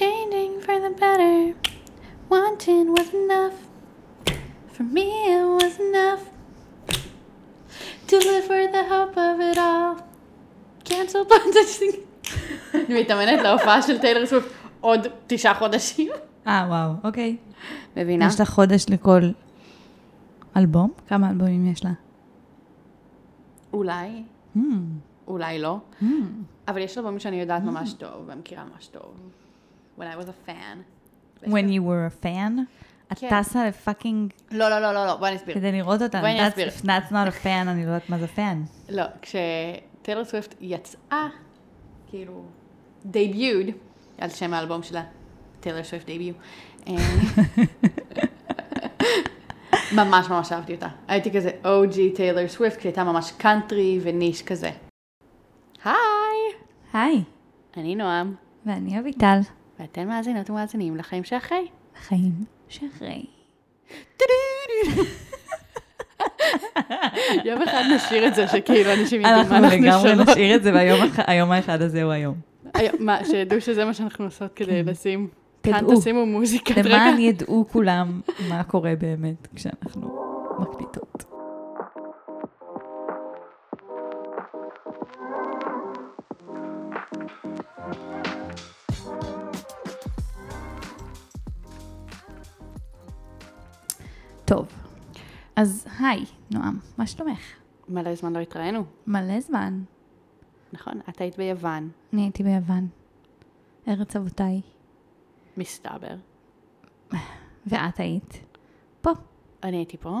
changing for the better. Wanting was enough. For me, it was enough. To live for the hope of it all. Cancel plans. אני מתאמנת להופעה של טיילר סוויפט עוד תשעה חודשים. אה, וואו, אוקיי. מבינה? יש לך חודש לכל אלבום? כמה אלבומים יש לה? אולי, Hmm. אולי לא. אבל יש אלבומים שאני יודעת ממש טוב, ומכירה ממש טוב. When I was a fan. When you were a fan? את כן. טסה ל fucking לא, לא, לא, לא, לא, בואי אני אסביר. כדי לראות אותה. בואי אני אסביר. If that's not a fan, אני לא יודעת מה זה fan. לא, כשטיילר סוויפט יצאה, כאילו, debuted, על שם האלבום שלה, טיילר סוויפט debut, אה, ממש ממש אהבתי אותה. הייתי כזה OG טיילר סוויפט, כשהייתה ממש country ו niche כזה. היי, היי, אני נועם, ואני אביטל. ואתן מאזינות ומאזינים לחיים שאחרי. חיים שאחרי. יום אחד נשאיר את זה, שכאילו אנשים ידעו מה אנחנו אנחנו לגמרי. נשאיר את זה, והיום האחד הזה הוא היום. מה, שידעו שזה מה שאנחנו עושות כדי לשים. כאן תדעו. תשימו מוזיקת רגע. למען ידעו כולם מה קורה באמת כשאנחנו מקליטות. טוב, אז היי, נועם, מה שלומך? מלא זמן לא התראינו. מלא זמן. נכון, את היית ביוון, אני הייתי ביוון, ארץ אבותיי, מסתבר. ואת היית פה. אני הייתי פה.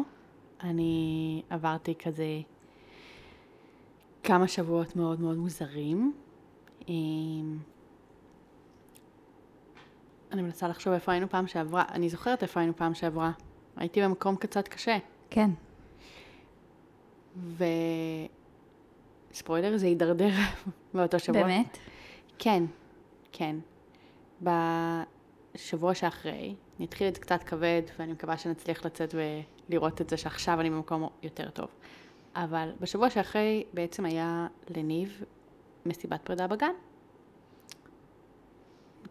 אני עברתי כזה כמה שבועות מאוד מאוד מוזרים. אמ, אני מנסה לחשוב איפה היינו פעם שעברה. אני זוכרת איפה היינו פעם שעברה. הייתי במקום קצת קשה. כן. וספוילר, זה הידרדר באותו שבוע. באמת? כן, כן. בשבוע שאחרי, אני אתחיל את זה קצת כבד, ואני מקווה שנצליח לצאת ולראות את זה שעכשיו אני במקום יותר טוב. אבל בשבוע שאחרי בעצם היה לניב מסיבת פרידה בגן.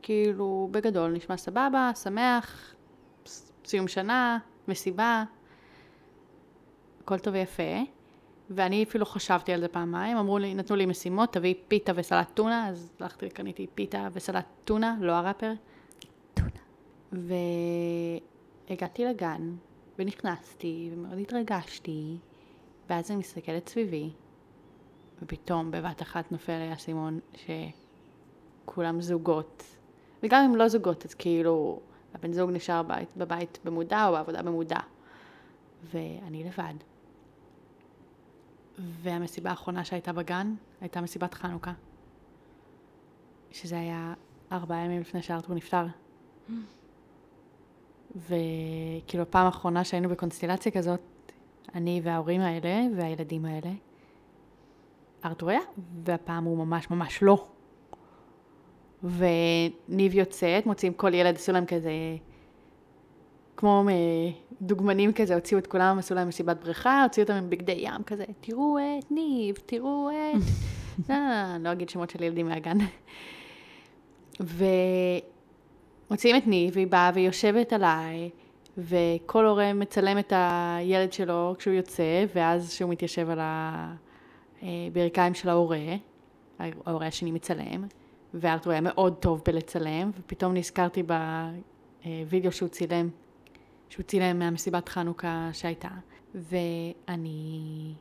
כאילו, בגדול, נשמע סבבה, שמח, סיום שנה, מסיבה, הכל טוב ויפה. ואני אפילו חשבתי על זה פעמיים, אמרו לי, נתנו לי משימות, תביאי פיתה וסלט טונה, אז הלכתי וקניתי פיתה וסלט טונה, לא הראפר. טונה. והגעתי לגן, ונכנסתי, ומאוד התרגשתי, ואז אני מסתכלת סביבי, ופתאום בבת אחת נופל לי האסימון שכולם זוגות. וגם אם לא זוגות, אז כאילו, הבן זוג נשאר בבית, בבית במודע או בעבודה במודע. ואני לבד. והמסיבה האחרונה שהייתה בגן, הייתה מסיבת חנוכה. שזה היה ארבעה ימים לפני שארתור נפטר. וכאילו, הפעם האחרונה שהיינו בקונסטלציה כזאת, אני וההורים האלה והילדים האלה, ארתור היה, והפעם הוא ממש ממש לא. וניב יוצאת, מוציאים כל ילד, עשו להם כזה, כמו אה, דוגמנים כזה, הוציאו את כולם, עשו להם מסיבת בריכה, הוציאו אותם עם בגדי ים כזה, תראו את ניב, תראו את... לא, לא, אני אגיד שמות של ילדים מהגן. ומוציאים את ניב, והיא באה והיא יושבת עליי, וכל הורה מצלם את הילד שלו כשהוא יוצא, ואז כשהוא מתיישב על הברכיים של ההורה, ההורה השני מצלם, וארתור היה מאוד טוב בלצלם, ופתאום נזכרתי בווידאו שהוא צילם, שהוא צילם מהמסיבת חנוכה שהייתה, ואני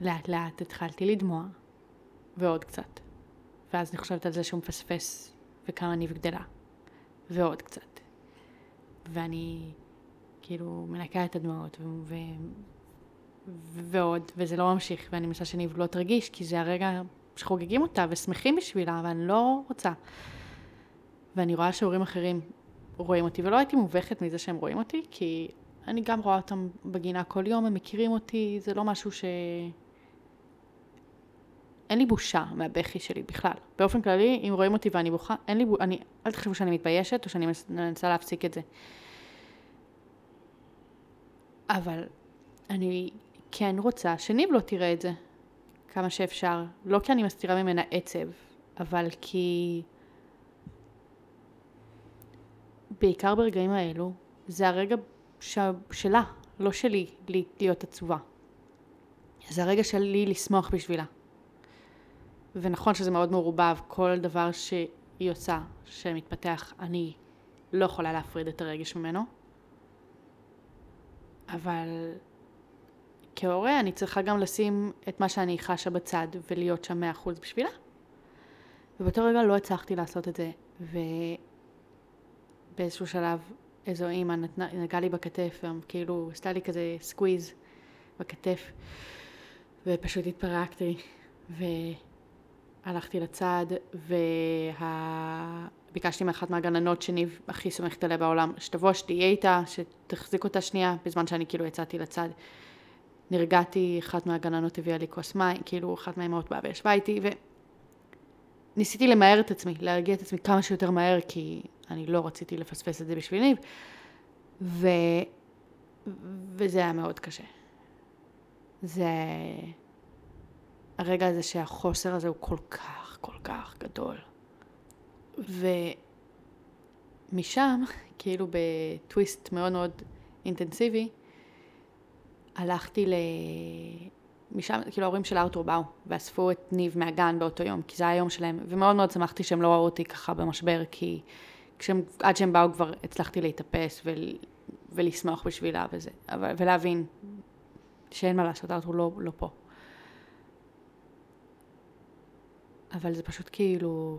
לאט לאט התחלתי לדמוע, ועוד קצת. ואז אני חושבת על זה שהוא מפספס, וכמה ניב גדלה, ועוד קצת. ואני כאילו מנקה את הדמעות, ו... ו... ועוד, וזה לא ממשיך, ואני מנסה שניב לא תרגיש, כי זה הרגע שחוגגים אותה ושמחים בשבילה, ואני לא רוצה. ואני רואה שהורים אחרים רואים אותי, ולא הייתי מובכת מזה שהם רואים אותי, כי אני גם רואה אותם בגינה כל יום, הם מכירים אותי, זה לא משהו ש... אין לי בושה מהבכי שלי בכלל. באופן כללי, אם רואים אותי ואני בוכה, אין לי בושה, אני, אל תחשבו שאני מתביישת או שאני מנס- מנסה להפסיק את זה. אבל אני כן רוצה שניב לא תראה את זה כמה שאפשר. לא כי אני מסתירה ממנה עצב, אבל כי בעיקר ברגעים האלו, זה הרגע ש... שלה, לא שלי, להיות עצובה. זה הרגע שלי לשמוח בשבילה. ונכון שזה מאוד מעורבב, כל דבר שהיא עושה, שמתפתח, אני לא יכולה להפריד את הרגש ממנו. אבל כהורה אני צריכה גם לשים את מה שאני חשה בצד ולהיות שם מאה אחוז בשבילה. ובאותו רגע לא הצלחתי לעשות את זה, ובאיזשהו שלב איזו אימא נגעה לי בכתף, כאילו עשתה לי כזה squeeze בכתף, ופשוט התפרקתי, והלכתי לצד, וה... מאחת מהגננות שניב הכי סומכת עליה בעולם, שתבוא, שתהיה איתה, שתחזיק אותה שנייה, בזמן שאני כאילו יצאתי לצד. נרגעתי, אחת מהגננות הביאה לי כוס מים, כאילו אחת מהאמהות באה וישבה איתי, וניסיתי למהר את עצמי, להרגיע את עצמי כמה שיותר מהר, כי אני לא רציתי לפספס את זה בשביל ניב, ו... וזה היה מאוד קשה. זה... הרגע הזה שהחוסר הזה הוא כל כך, כל כך גדול. ומשם, כאילו בטוויסט מאוד מאוד אינטנסיבי, הלכתי ל... משם, כאילו ההורים של ארתור באו ואספו את ניב מהגן באותו יום, כי זה היום שלהם, ומאוד מאוד שמחתי שהם לא ראו אותי ככה במשבר, כי כשהם, עד שהם באו כבר הצלחתי להתאפס ול, ולשמוח בשבילה וזה, אבל, ולהבין שאין מה לעשות, ארתור לא, לא פה. אבל זה פשוט כאילו,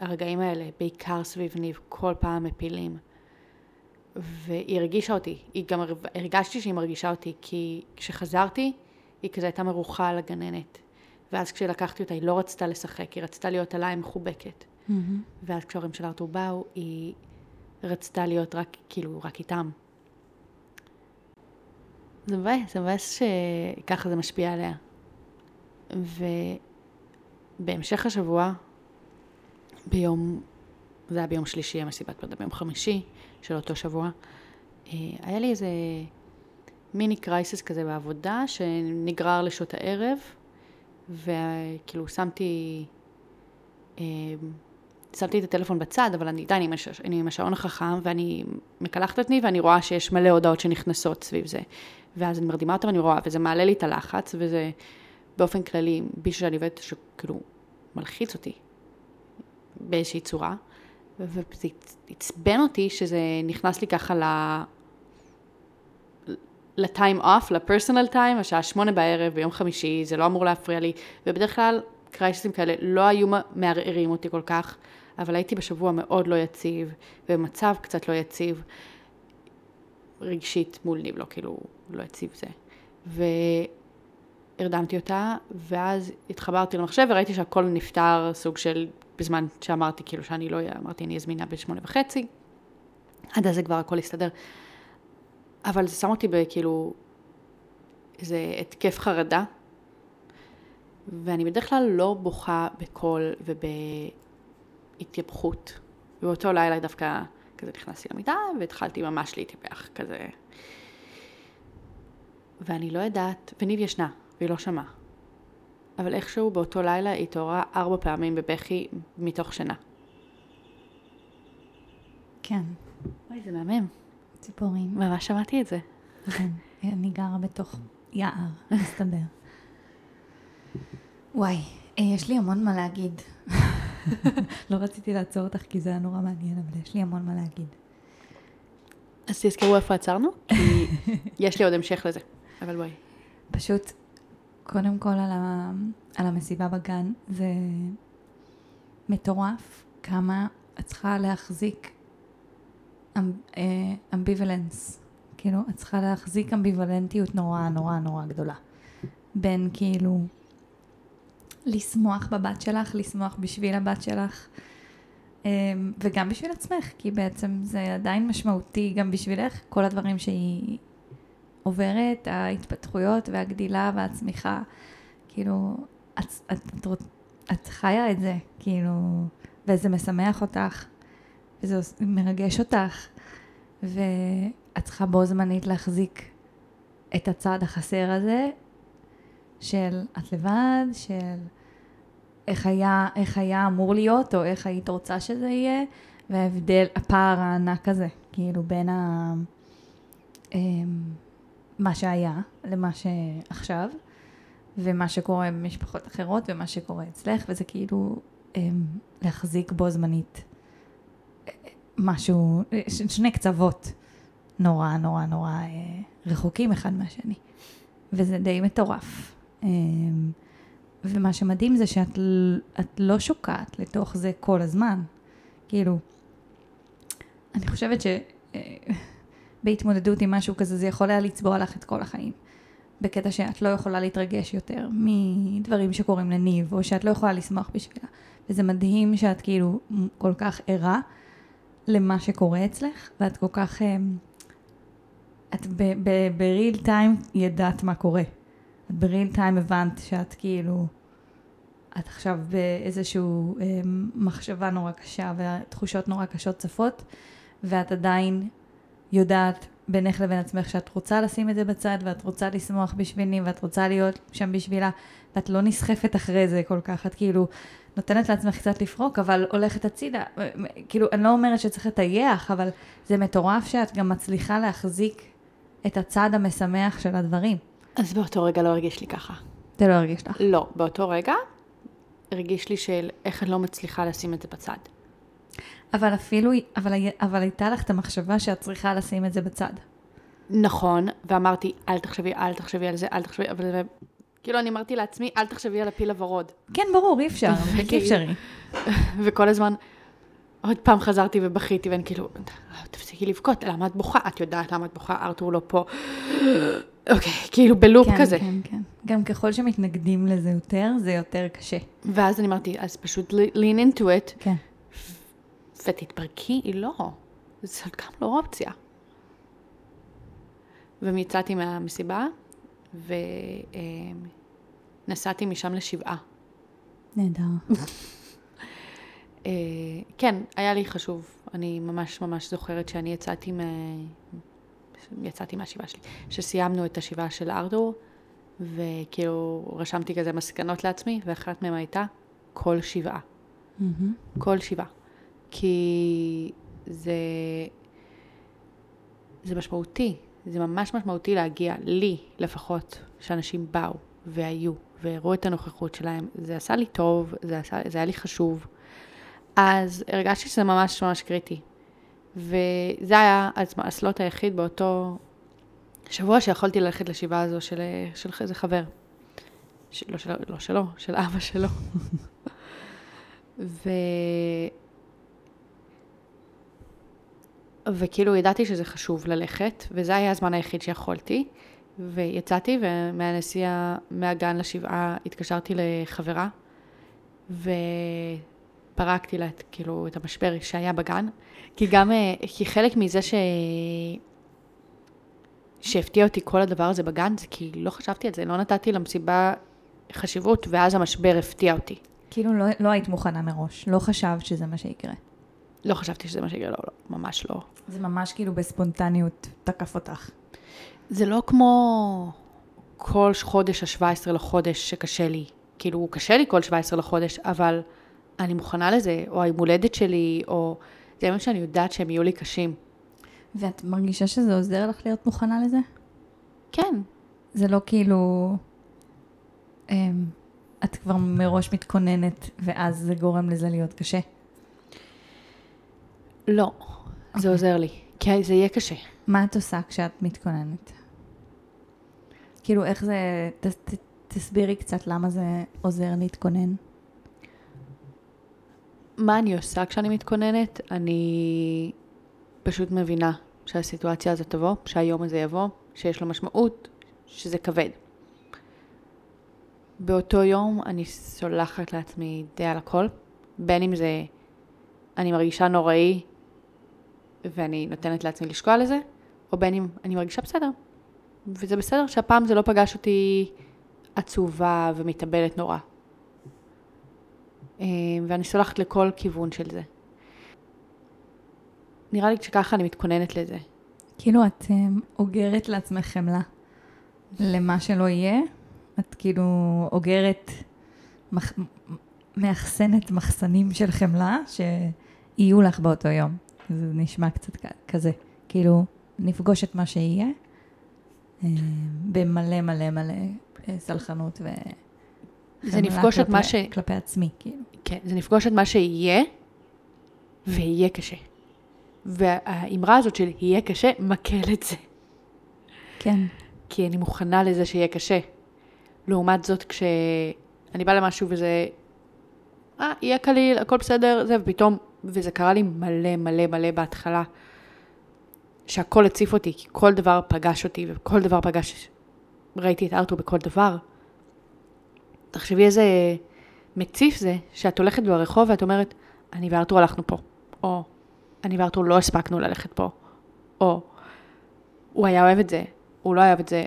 הרגעים האלה, בעיקר סביב ניב, כל פעם מפילים. והיא הרגישה אותי, היא גם הרגשתי שהיא מרגישה אותי, כי כשחזרתי, היא כזה הייתה מרוחה על הגננת. ואז כשלקחתי אותה, היא לא רצתה לשחק, היא רצתה להיות עליי מחובקת. Mm-hmm. ואז כשההורים של ארתור באו, היא רצתה להיות רק, כאילו, רק איתם. זה מבאס, זה מבאס שככה זה משפיע עליה. ובהמשך השבוע, ביום, זה היה ביום שלישי, המסיבת פרדה ביום חמישי של אותו שבוע, אה, היה לי איזה מיני קרייסס כזה בעבודה, שנגרר לשעות הערב, וכאילו שמתי, אה, שמתי את הטלפון בצד, אבל אני עדיין עם, הש... עם השעון החכם, ואני מקלחת את עצמי, ואני רואה שיש מלא הודעות שנכנסות סביב זה. ואז אני מרדימה אותם, ואני רואה, וזה מעלה לי את הלחץ, וזה באופן כללי, מישהו שאני עובדת, שכאילו מלחיץ אותי באיזושהי צורה, וזה עצבן אותי שזה נכנס לי ככה ל... לטיים אוף, לפרסונל טיים, השעה שמונה בערב ביום חמישי, זה לא אמור להפריע לי, ובדרך כלל קרייסים כאלה לא היו מערערים אותי כל כך, אבל הייתי בשבוע מאוד לא יציב, ובמצב קצת לא יציב, רגשית מול ניב, לא כאילו, לא יציב זה. והרדמתי אותה, ואז התחברתי למחשב וראיתי שהכל נפתר, סוג של, בזמן שאמרתי כאילו שאני לא אהיה, אמרתי אני אהיה זמינה בשמונה וחצי, עד אז זה כבר הכל הסתדר. אבל זה שם אותי בכאילו איזה התקף חרדה, ואני בדרך כלל לא בוכה בקול ובהתייפחות. ובאותו לילה דווקא כזה נכנסתי למיטה והתחלתי ממש להתייפח, כזה. ואני לא יודעת, וניב ישנה, והיא לא שמעה. אבל איכשהו באותו לילה היא התעוררה ארבע פעמים בבכי מתוך שינה. כן. אוי, זה מהמם. ציפורים. ממש שמעתי את זה. כן, אני גרה בתוך יער, מסתדר. וואי, אה, יש לי המון מה להגיד. לא רציתי לעצור אותך כי זה היה נורא מעניין, אבל יש לי המון מה להגיד. אז תזכרו איפה עצרנו, כי יש לי עוד המשך לזה, אבל בואי. פשוט, קודם כל על, ה... על המסיבה בגן, זה מטורף כמה את צריכה להחזיק אמביוולנס. כאילו, את צריכה להחזיק אמביוולנטיות נורא נורא נורא גדולה. בין כאילו לשמוח בבת שלך, לשמוח בשביל הבת שלך, אמ, וגם בשביל עצמך, כי בעצם זה עדיין משמעותי גם בשבילך, כל הדברים שהיא עוברת, ההתפתחויות והגדילה והצמיחה, כאילו, את, את, את, את חיה את זה, כאילו, וזה משמח אותך, וזה מרגש אותך, ואת צריכה בו זמנית להחזיק את הצעד החסר הזה של את לבד, של איך היה, איך היה אמור להיות, או איך היית רוצה שזה יהיה, וההבדל, הפער הענק הזה, כאילו בין ה... מה שהיה למה שעכשיו, ומה שקורה במשפחות אחרות, ומה שקורה אצלך, וזה כאילו אמ, להחזיק בו זמנית אה, משהו, ש- שני קצוות נורא נורא נורא אה, רחוקים אחד מהשני. וזה די מטורף. אמ, ומה שמדהים זה שאת לא שוקעת לתוך זה כל הזמן. כאילו, אני חושבת שבהתמודדות עם משהו כזה, זה יכול היה לצבוע לך את כל החיים. בקטע שאת לא יכולה להתרגש יותר מדברים שקורים לניב, או שאת לא יכולה לשמוח בשבילה. וזה מדהים שאת כאילו כל כך ערה למה שקורה אצלך, ואת כל כך... אמ, את בריל טיים ידעת מה קורה. את בריל טיים הבנת שאת כאילו... את עכשיו באיזושהי אה, מחשבה נורא קשה ותחושות נורא קשות צפות, ואת עדיין יודעת בינך לבין עצמך שאת רוצה לשים את זה בצד, ואת רוצה לשמוח בשבילי, ואת רוצה להיות שם בשבילה, ואת לא נסחפת אחרי זה כל כך, את כאילו נותנת לעצמך קצת לפרוק, אבל הולכת הצידה. כאילו, אני לא אומרת שצריך לטייח, אבל זה מטורף שאת גם מצליחה להחזיק את הצד המשמח של הדברים. אז באותו רגע לא הרגיש לי ככה. זה לא הרגיש לך. לא, באותו רגע הרגיש לי של איך אני לא מצליחה לשים את זה בצד. אבל אפילו, אבל, אבל הייתה לך את המחשבה שאת צריכה לשים את זה בצד. נכון, ואמרתי, אל תחשבי, אל תחשבי על זה, אל תחשבי, אבל זה... כאילו, אני אמרתי לעצמי, אל תחשבי על הפיל הוורוד. כן, ברור, אי אפשר, בלתי אפשרי. וכל הזמן, עוד פעם חזרתי ובכיתי, ואני כאילו, תפסיקי לבכות, למה את בוכה? את יודעת למה את בוכה, ארתור לא פה. אוקיי, כאילו בלופ כן, כזה. כן, כן. גם ככל שמתנגדים לזה יותר, זה יותר קשה. ואז אני אמרתי, אז פשוט lean into it, כן. ותתפרקי, לא. זאת גם לא אופציה. ויצאתי מהמסיבה, ונסעתי משם לשבעה. נהדר. אה, כן, היה לי חשוב. אני ממש ממש זוכרת שאני יצאתי, מה... יצאתי מהשבעה שלי. שסיימנו את השבעה של ארדור, וכאילו רשמתי כזה מסקנות לעצמי, ואחת מהן הייתה כל שבעה. מהמם. כל שבעה. כי זה, זה משמעותי, זה ממש משמעותי להגיע, לי לפחות, שאנשים באו והיו והראו את הנוכחות שלהם. זה עשה לי טוב, זה, עשה, זה היה לי חשוב. אז הרגשתי שזה ממש ממש קריטי. וזה היה הסלוט היחיד באותו שבוע שיכולתי ללכת לשבעה הזו של, של איזה חבר. ש, לא, של, לא שלו, של אבא שלו. ו... וכאילו ידעתי שזה חשוב ללכת, וזה היה הזמן היחיד שיכולתי. ויצאתי, ומהנסיעה מהגן לשבעה התקשרתי לחברה, ופרקתי לה את, כאילו, את המשבר שהיה בגן. כי גם, אה, כי חלק מזה ש... שהפתיע אותי כל הדבר הזה בגן, זה כי לא חשבתי על זה, לא נתתי למסיבה חשיבות, ואז המשבר הפתיע אותי. כאילו לא, לא היית מוכנה מראש, לא חשבת שזה מה שיקרה. לא חשבתי שזה מה שיקרה, לא, לא, ממש לא. זה ממש כאילו בספונטניות תקף אותך. זה לא כמו כל חודש ה-17 לחודש שקשה לי. כאילו, קשה לי כל 17 לחודש, אבל אני מוכנה לזה, או היום הולדת שלי, או... זה ימים שאני יודעת שהם יהיו לי קשים. ואת מרגישה שזה עוזר לך להיות מוכנה לזה? כן. זה לא כאילו... אמ, את כבר מראש מתכוננת, ואז זה גורם לזה להיות קשה. לא, זה אוקיי. עוזר לי. כי זה יהיה קשה. מה את עושה כשאת מתכוננת? כאילו, איך זה... ת, ת, תסבירי קצת למה זה עוזר להתכונן. מה אני עושה כשאני מתכוננת? אני פשוט מבינה שהסיטואציה הזאת תבוא, שהיום הזה יבוא, שיש לו משמעות, שזה כבד. באותו יום אני סולחת לעצמי די על הכל, בין אם זה אני מרגישה נוראי ואני נותנת לעצמי לשקוע לזה, או בין אם אני מרגישה בסדר. וזה בסדר שהפעם זה לא פגש אותי עצובה ומתאבלת נורא. אה, ואני סולחת לכל כיוון של זה. נראה לי שככה אני מתכוננת לזה. כאילו, את אמ, אוגרת לעצמך חמלה למה שלא יהיה. את כאילו אוגרת. מאחסנת מחסנים של חמלה, יהיו לך באותו יום. זה נשמע קצת כזה, כאילו, נפגוש את מה שיהיה, אה, במלא מלא מלא אה, סלחנות ו... זה נפגוש את מה ש... כלפי עצמי, כאילו. כן, זה נפגוש את מה שיהיה, ויהיה קשה. והאמרה הזאת של יהיה קשה, מקל את זה. כן. כי אני מוכנה לזה שיהיה קשה. לעומת זאת, כשאני באה למשהו וזה, אה, יהיה קליל, הכל בסדר, זה, ופתאום, וזה קרה לי מלא מלא מלא בהתחלה, שהכל הציף אותי, כי כל דבר פגש אותי, וכל דבר פגש, ראיתי את ארתור בכל דבר. תחשבי איזה מציף זה, שאת הולכת ברחוב ואת אומרת, אני וארתור הלכנו פה, או אני וארתור לא הספקנו ללכת פה, או הוא היה אוהב את זה, הוא לא אוהב את זה.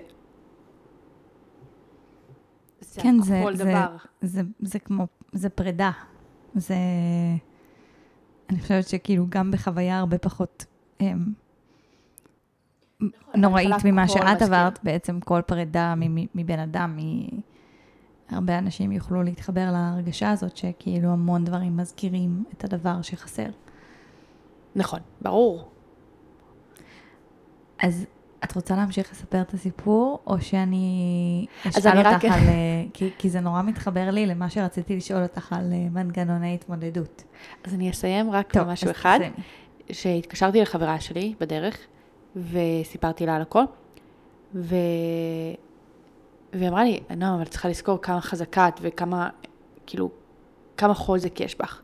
זה כן, זה- זה- דבר. זה, זה כמו, זה פרידה. זה, אני חושבת שכאילו גם בחוויה הרבה פחות אמ, נוראית בהתחלה ממה שאת. עברת, בעצם כל פרידה מבן אדם, הרבה אנשים יוכלו להתחבר להרגשה הזאת שכאילו המון דברים מזכירים את הדבר שחסר. נכון, ברור. אז את רוצה להמשיך לספר את הסיפור, או שאני אשאל אני רק- אותך על... אה, כי, כי זה נורא מתחבר לי למה שרציתי לשאול אותך על אה, מנגנוני התמודדות. אז אני אסיים רק טוב, במשהו אחד. שהתקשרתי לחברה שלי בדרך, וסיפרתי לה על הכל, ו... והיא אמרה לי, נועם, אבל צריכה לזכור כמה חזקה את וכמה, כאילו, כמה חוזק יש בך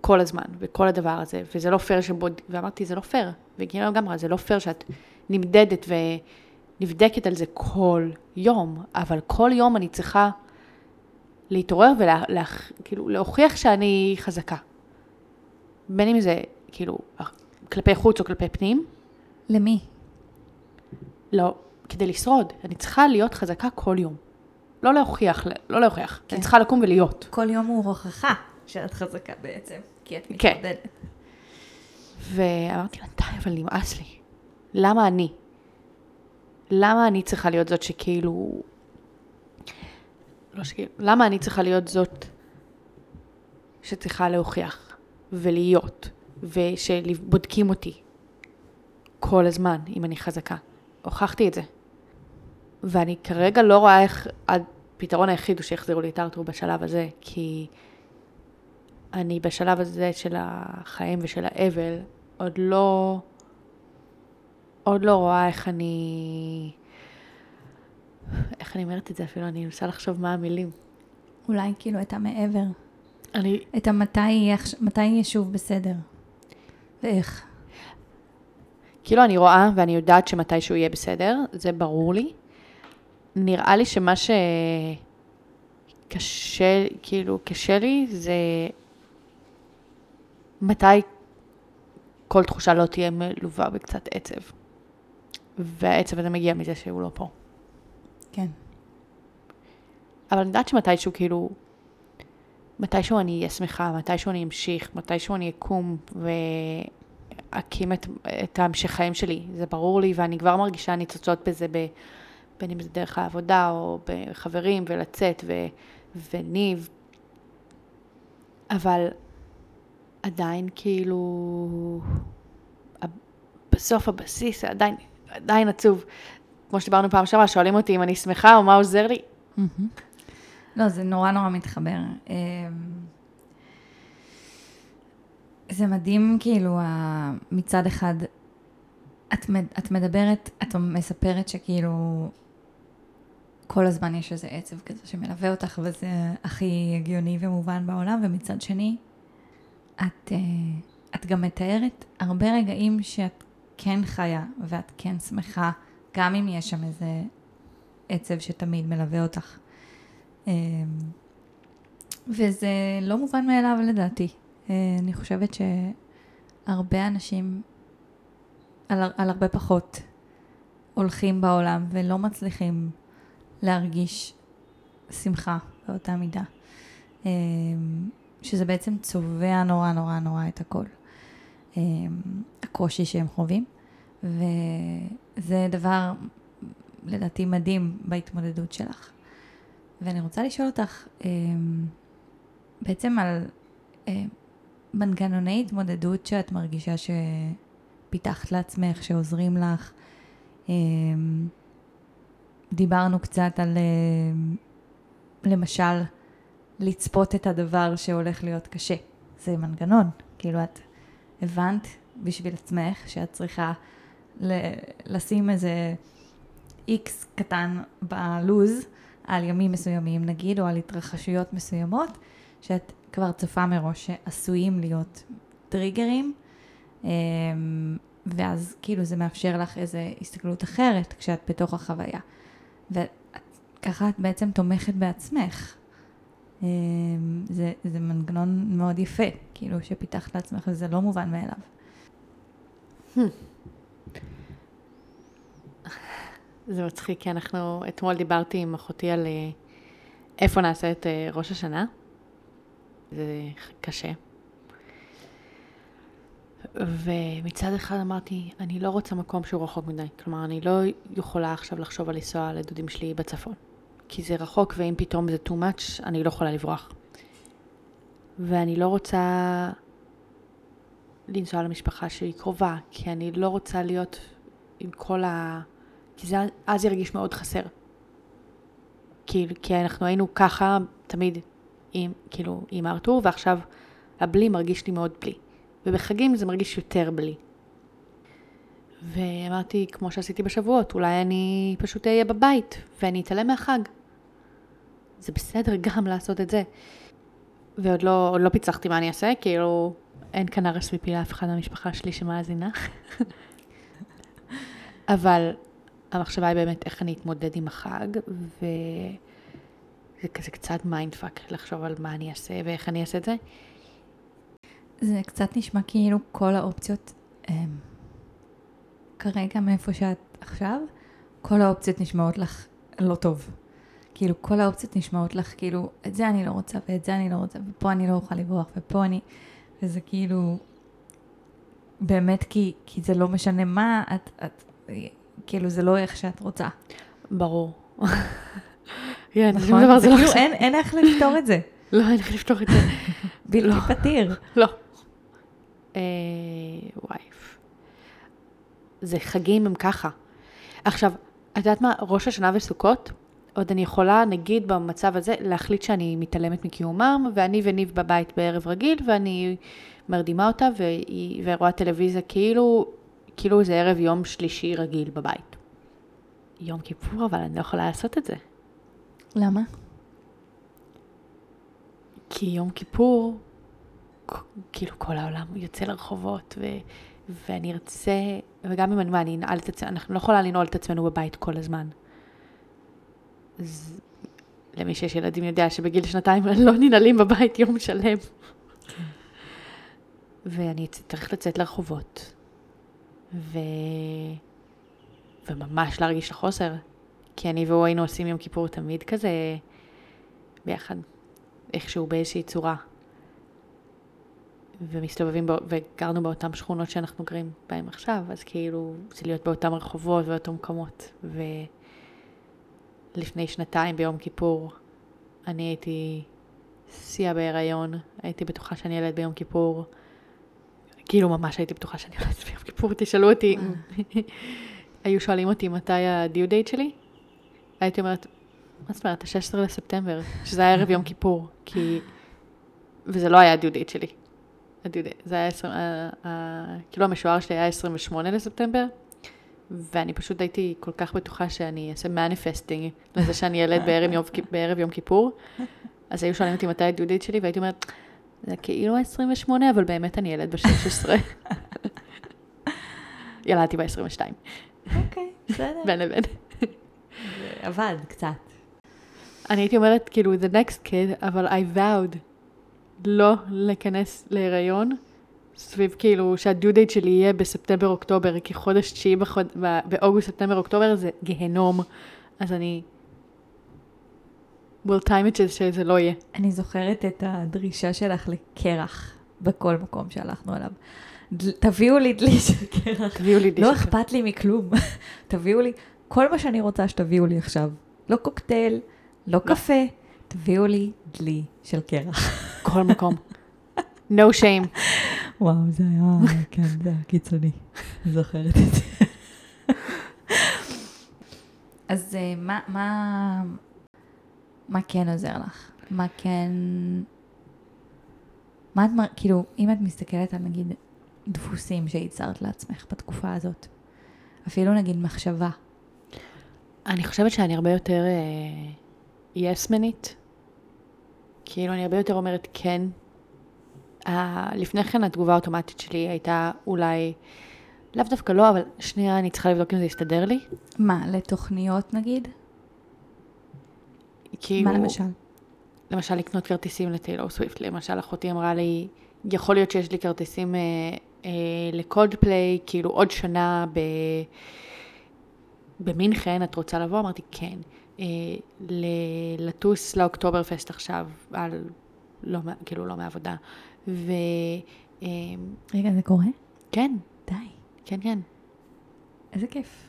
כל הזמן, וכל הדבר הזה, וזה לא פייר שבוד... ואמרתי, זה לא פייר, וגילה גם אמרה, זה לא פייר שאת נמדדת ונבדקת על זה כל יום, אבל כל יום אני צריכה להתעורר וכאילו להוכיח שאני חזקה. בין אם זה כאילו כלפי חוץ או כלפי פנים, למי? לא, כדי לשרוד, אני צריכה להיות חזקה כל יום. לא להוכיח, לא להוכיח, כן. אני צריכה לקום ולהיות. כל יום הוא הוכחה שאת חזקה בעצם, כי את כן. מתמודדת. ואמרתי לה, די, אבל נמאס לי. למה אני? למה אני צריכה להיות זאת שכאילו... לא שכאילו, למה אני צריכה להיות זאת שצריכה להוכיח ולהיות, ושבודקים אותי כל הזמן, אם אני חזקה. הוכחתי את זה. ואני כרגע לא רואה איך הפתרון היחיד הוא שיחזירו לי את ארתור בשלב הזה, כי אני בשלב הזה של החיים ושל האבל, עוד לא, עוד לא רואה איך אני, איך אני אומרת את זה אפילו, אני מנסה לחשוב מה המילים. אולי כאילו את המעבר. אני, את המתי מתי יהיה שוב בסדר. ואיך. כאילו אני רואה ואני יודעת שמתישהו יהיה בסדר, זה ברור לי. נראה לי שמה שקשה, כאילו, קשה לי זה מתי כל תחושה לא תהיה מלווה בקצת עצב. והעצב הזה מגיע מזה שהוא לא פה. כן. אבל אני יודעת שמתישהו כאילו, מתישהו אני אהיה שמחה, מתישהו אני אמשיך, מתישהו אני אקום ואקים את, את ההמשך חיים שלי, זה ברור לי, ואני כבר מרגישה ניצוצות בזה, ב, בין אם זה דרך העבודה או בחברים, ולצאת, ו, וניב. אבל עדיין כאילו, בסוף הבסיס זה עדיין, עדיין עצוב. כמו שדיברנו פעם שעברה, שואלים אותי אם אני שמחה או מה עוזר לי. מהמם. לא, זה נורא נורא מתחבר. אמ, זה מדהים, כאילו, מצד אחד, את, את מדברת, את מספרת שכאילו, כל הזמן יש איזה עצב כזה שמלווה אותך, וזה הכי הגיוני ומובן בעולם, ומצד שני, את, אה, את גם מתארת הרבה רגעים שאת כן חיה, ואת כן שמחה, גם אם יש שם איזה עצב שתמיד מלווה אותך. אמ, וזה לא מובן מאליו לדעתי. אה, אני חושבת שהרבה אנשים, על, על הרבה פחות, הולכים בעולם ולא מצליחים להרגיש שמחה באותה מידה. אמ, שזה בעצם צובע נורא נורא נורא את הכל. אמ, הקושי שהם חווים, וזה דבר לדעתי מדהים בהתמודדות שלך. ואני רוצה לשאול אותך אמ, בעצם על, אמ, מנגנוני התמודדות שאת מרגישה שפיתחת לעצמך, שעוזרים לך. אמ, דיברנו קצת על, למשל, לצפות את הדבר שהולך להיות קשה. זה מנגנון. כאילו, את הבנת בשביל עצמך שאת צריכה ל- לשים איזה איקס קטן בלוז על ימים מסוימים נגיד, או על התרחשויות מסוימות, שאת כבר צופה מראש שעשויים להיות טריגרים, אמ, ואז כאילו זה מאפשר לך איזו הסתכלות אחרת כשאת בתוך החוויה. וככה את בעצם תומכת בעצמך. אמ, זה, זה מנגנון מאוד יפה, כאילו שפיתחת לעצמך וזה לא מובן מאליו. זה מצחיק, כי אנחנו, אתמול דיברתי עם אחותי על אה, איפה נעשה את אה, ראש השנה. זה קשה. ומצד אחד אמרתי, אני לא רוצה מקום שהוא רחוק מדי. כלומר, אני לא יכולה עכשיו לחשוב על לנסוע לדודים שלי בצפון. כי זה רחוק, ואם פתאום זה too much, אני לא יכולה לברוח. ואני לא רוצה לנסוע למשפחה שלי קרובה, כי אני לא רוצה להיות עם כל ה... כי זה אז ירגיש מאוד חסר. כי, כי אנחנו היינו ככה תמיד עם, כאילו, עם ארתור, ועכשיו הבלי מרגיש לי מאוד בלי. ובחגים זה מרגיש יותר בלי. ואמרתי, כמו שעשיתי בשבועות, אולי אני פשוט אהיה בבית, ואני אתעלם מהחג. זה בסדר גם לעשות את זה. ועוד לא, לא פיצחתי מה אני אעשה, כאילו, אין כאן RSVP לאף אחד מהמשפחה שלי שמאזינה. אבל המחשבה היא באמת איך אני אתמודד עם החג, וזה כזה קצת mindfuck לחשוב על מה אני אעשה ואיך אני אעשה את זה. זה קצת נשמע כאילו כל האופציות, הם, אמ, כרגע מאיפה שאת עכשיו, כל האופציות נשמעות לך לא טוב. כאילו כל האופציות נשמעות לך כאילו, את זה אני לא רוצה ואת זה אני לא רוצה, ופה אני לא אוכל לברוח ופה אני, וזה כאילו, באמת כי, כי זה לא משנה מה, את, את, כאילו זה לא איך שאת רוצה. ברור. נכון? זה כאילו אין איך לפתור את זה. לא, אין איך לפתור את זה. בלתי לא. פתיר. לא. אה, וואי. זה חגים הם ככה. עכשיו, את יודעת מה, ראש השנה וסוכות, עוד אני יכולה, נגיד במצב הזה, להחליט שאני מתעלמת מקיומם, ואני וניב בבית בערב רגיל, ואני מרדימה אותה, והיא, ורואה טלוויזיה כאילו, כאילו זה ערב יום שלישי רגיל בבית. יום כיפור, אבל אני לא יכולה לעשות את זה. למה? כי יום כיפור, כאילו כל העולם יוצא לרחובות, ו, ואני ארצה, וגם אם אני, מה, אני אנעל את עצמנו, אנחנו לא יכולה לנעול את עצמנו בבית כל הזמן. אז למי שיש ילדים יודע שבגיל שנתיים לא ננעלים בבית יום שלם. ואני צריך לצאת לרחובות, ו... וממש להרגיש את החוסר, כי אני והוא היינו עושים יום כיפור תמיד כזה ביחד, איכשהו באיזושהי צורה. ומסתובבים, בא... וגרנו באותן שכונות שאנחנו גרים בהן עכשיו, אז כאילו, זה להיות באותם רחובות ובאותם מקומות. ולפני שנתיים ביום כיפור, אני הייתי שיא בהיריון, הייתי בטוחה שאני ילד ביום כיפור. כאילו ממש הייתי בטוחה שאני ילד ביום כיפור, תשאלו אותי, היו שואלים אותי מתי הדיו דייט שלי, הייתי אומרת, מה זאת אומרת, ה-16 לספטמבר, שזה היה ערב יום כיפור, כי... וזה לא היה הדיו דייט שלי. זה היה, 20, כאילו המשוער שלי היה 28 לספטמבר, ואני פשוט הייתי כל כך בטוחה שאני אעשה manifesting לזה שאני ילד בערב יום, בערב יום כיפור. אז היו שואלים אותי מתי הדיו דייט שלי, והייתי אומרת, זה כאילו ה-28, אבל באמת אני ילד ב-16. ילדתי ב-22. אוקיי, בסדר. בין לבין. עבד קצת. אני הייתי אומרת, כאילו, the next kid, אבל I vowed לא להיכנס להיריון, סביב כאילו שהדיו דייט שלי יהיה בספטמבר-אוקטובר, כי חודש תשיעי בחוד... באוגוסט, ספטמבר-אוקטובר זה גיהנום. אז אני... will time it שזה לא יהיה. אני זוכרת את הדרישה שלך לקרח בכל מקום שהלכנו אליו. תביאו לי דלי של קרח. תביאו לי דלי לא אכפת לי מכלום. תביאו לי כל מה שאני רוצה שתביאו לי עכשיו. לא קוקטייל, לא, לא. קפה, תביאו לי דלי של קרח. כל מקום. no shame. וואו, זה היה, כן, זה היה קיצוני. זוכרת את זה. אז אה, מה, מה, מה כן עוזר לך? מה כן... מה את, מר- כאילו, אם את מסתכלת על נגיד דפוסים שייצרת לעצמך בתקופה הזאת, אפילו נגיד מחשבה, אני חושבת שאני הרבה יותר יסמנית. כאילו, אני הרבה יותר אומרת כן. Uh, לפני כן התגובה האוטומטית שלי הייתה אולי, לאו דווקא לא, אבל שנייה, אני צריכה לבדוק אם זה יסתדר לי. מה, לתוכניות נגיד? כאילו, מה למשל? למשל לקנות כרטיסים לטיילור סוויפט, למשל אחותי אמרה לי, יכול להיות שיש לי כרטיסים אה, אה, לקולד פליי, כאילו עוד שנה ב... במינכן, את רוצה לבוא? אמרתי כן. אה, ל- לטוס לאוקטובר פסט עכשיו, על, לא, כאילו לא מעבודה. ו... אה, רגע, זה קורה? כן, די. כן, כן, איזה כיף.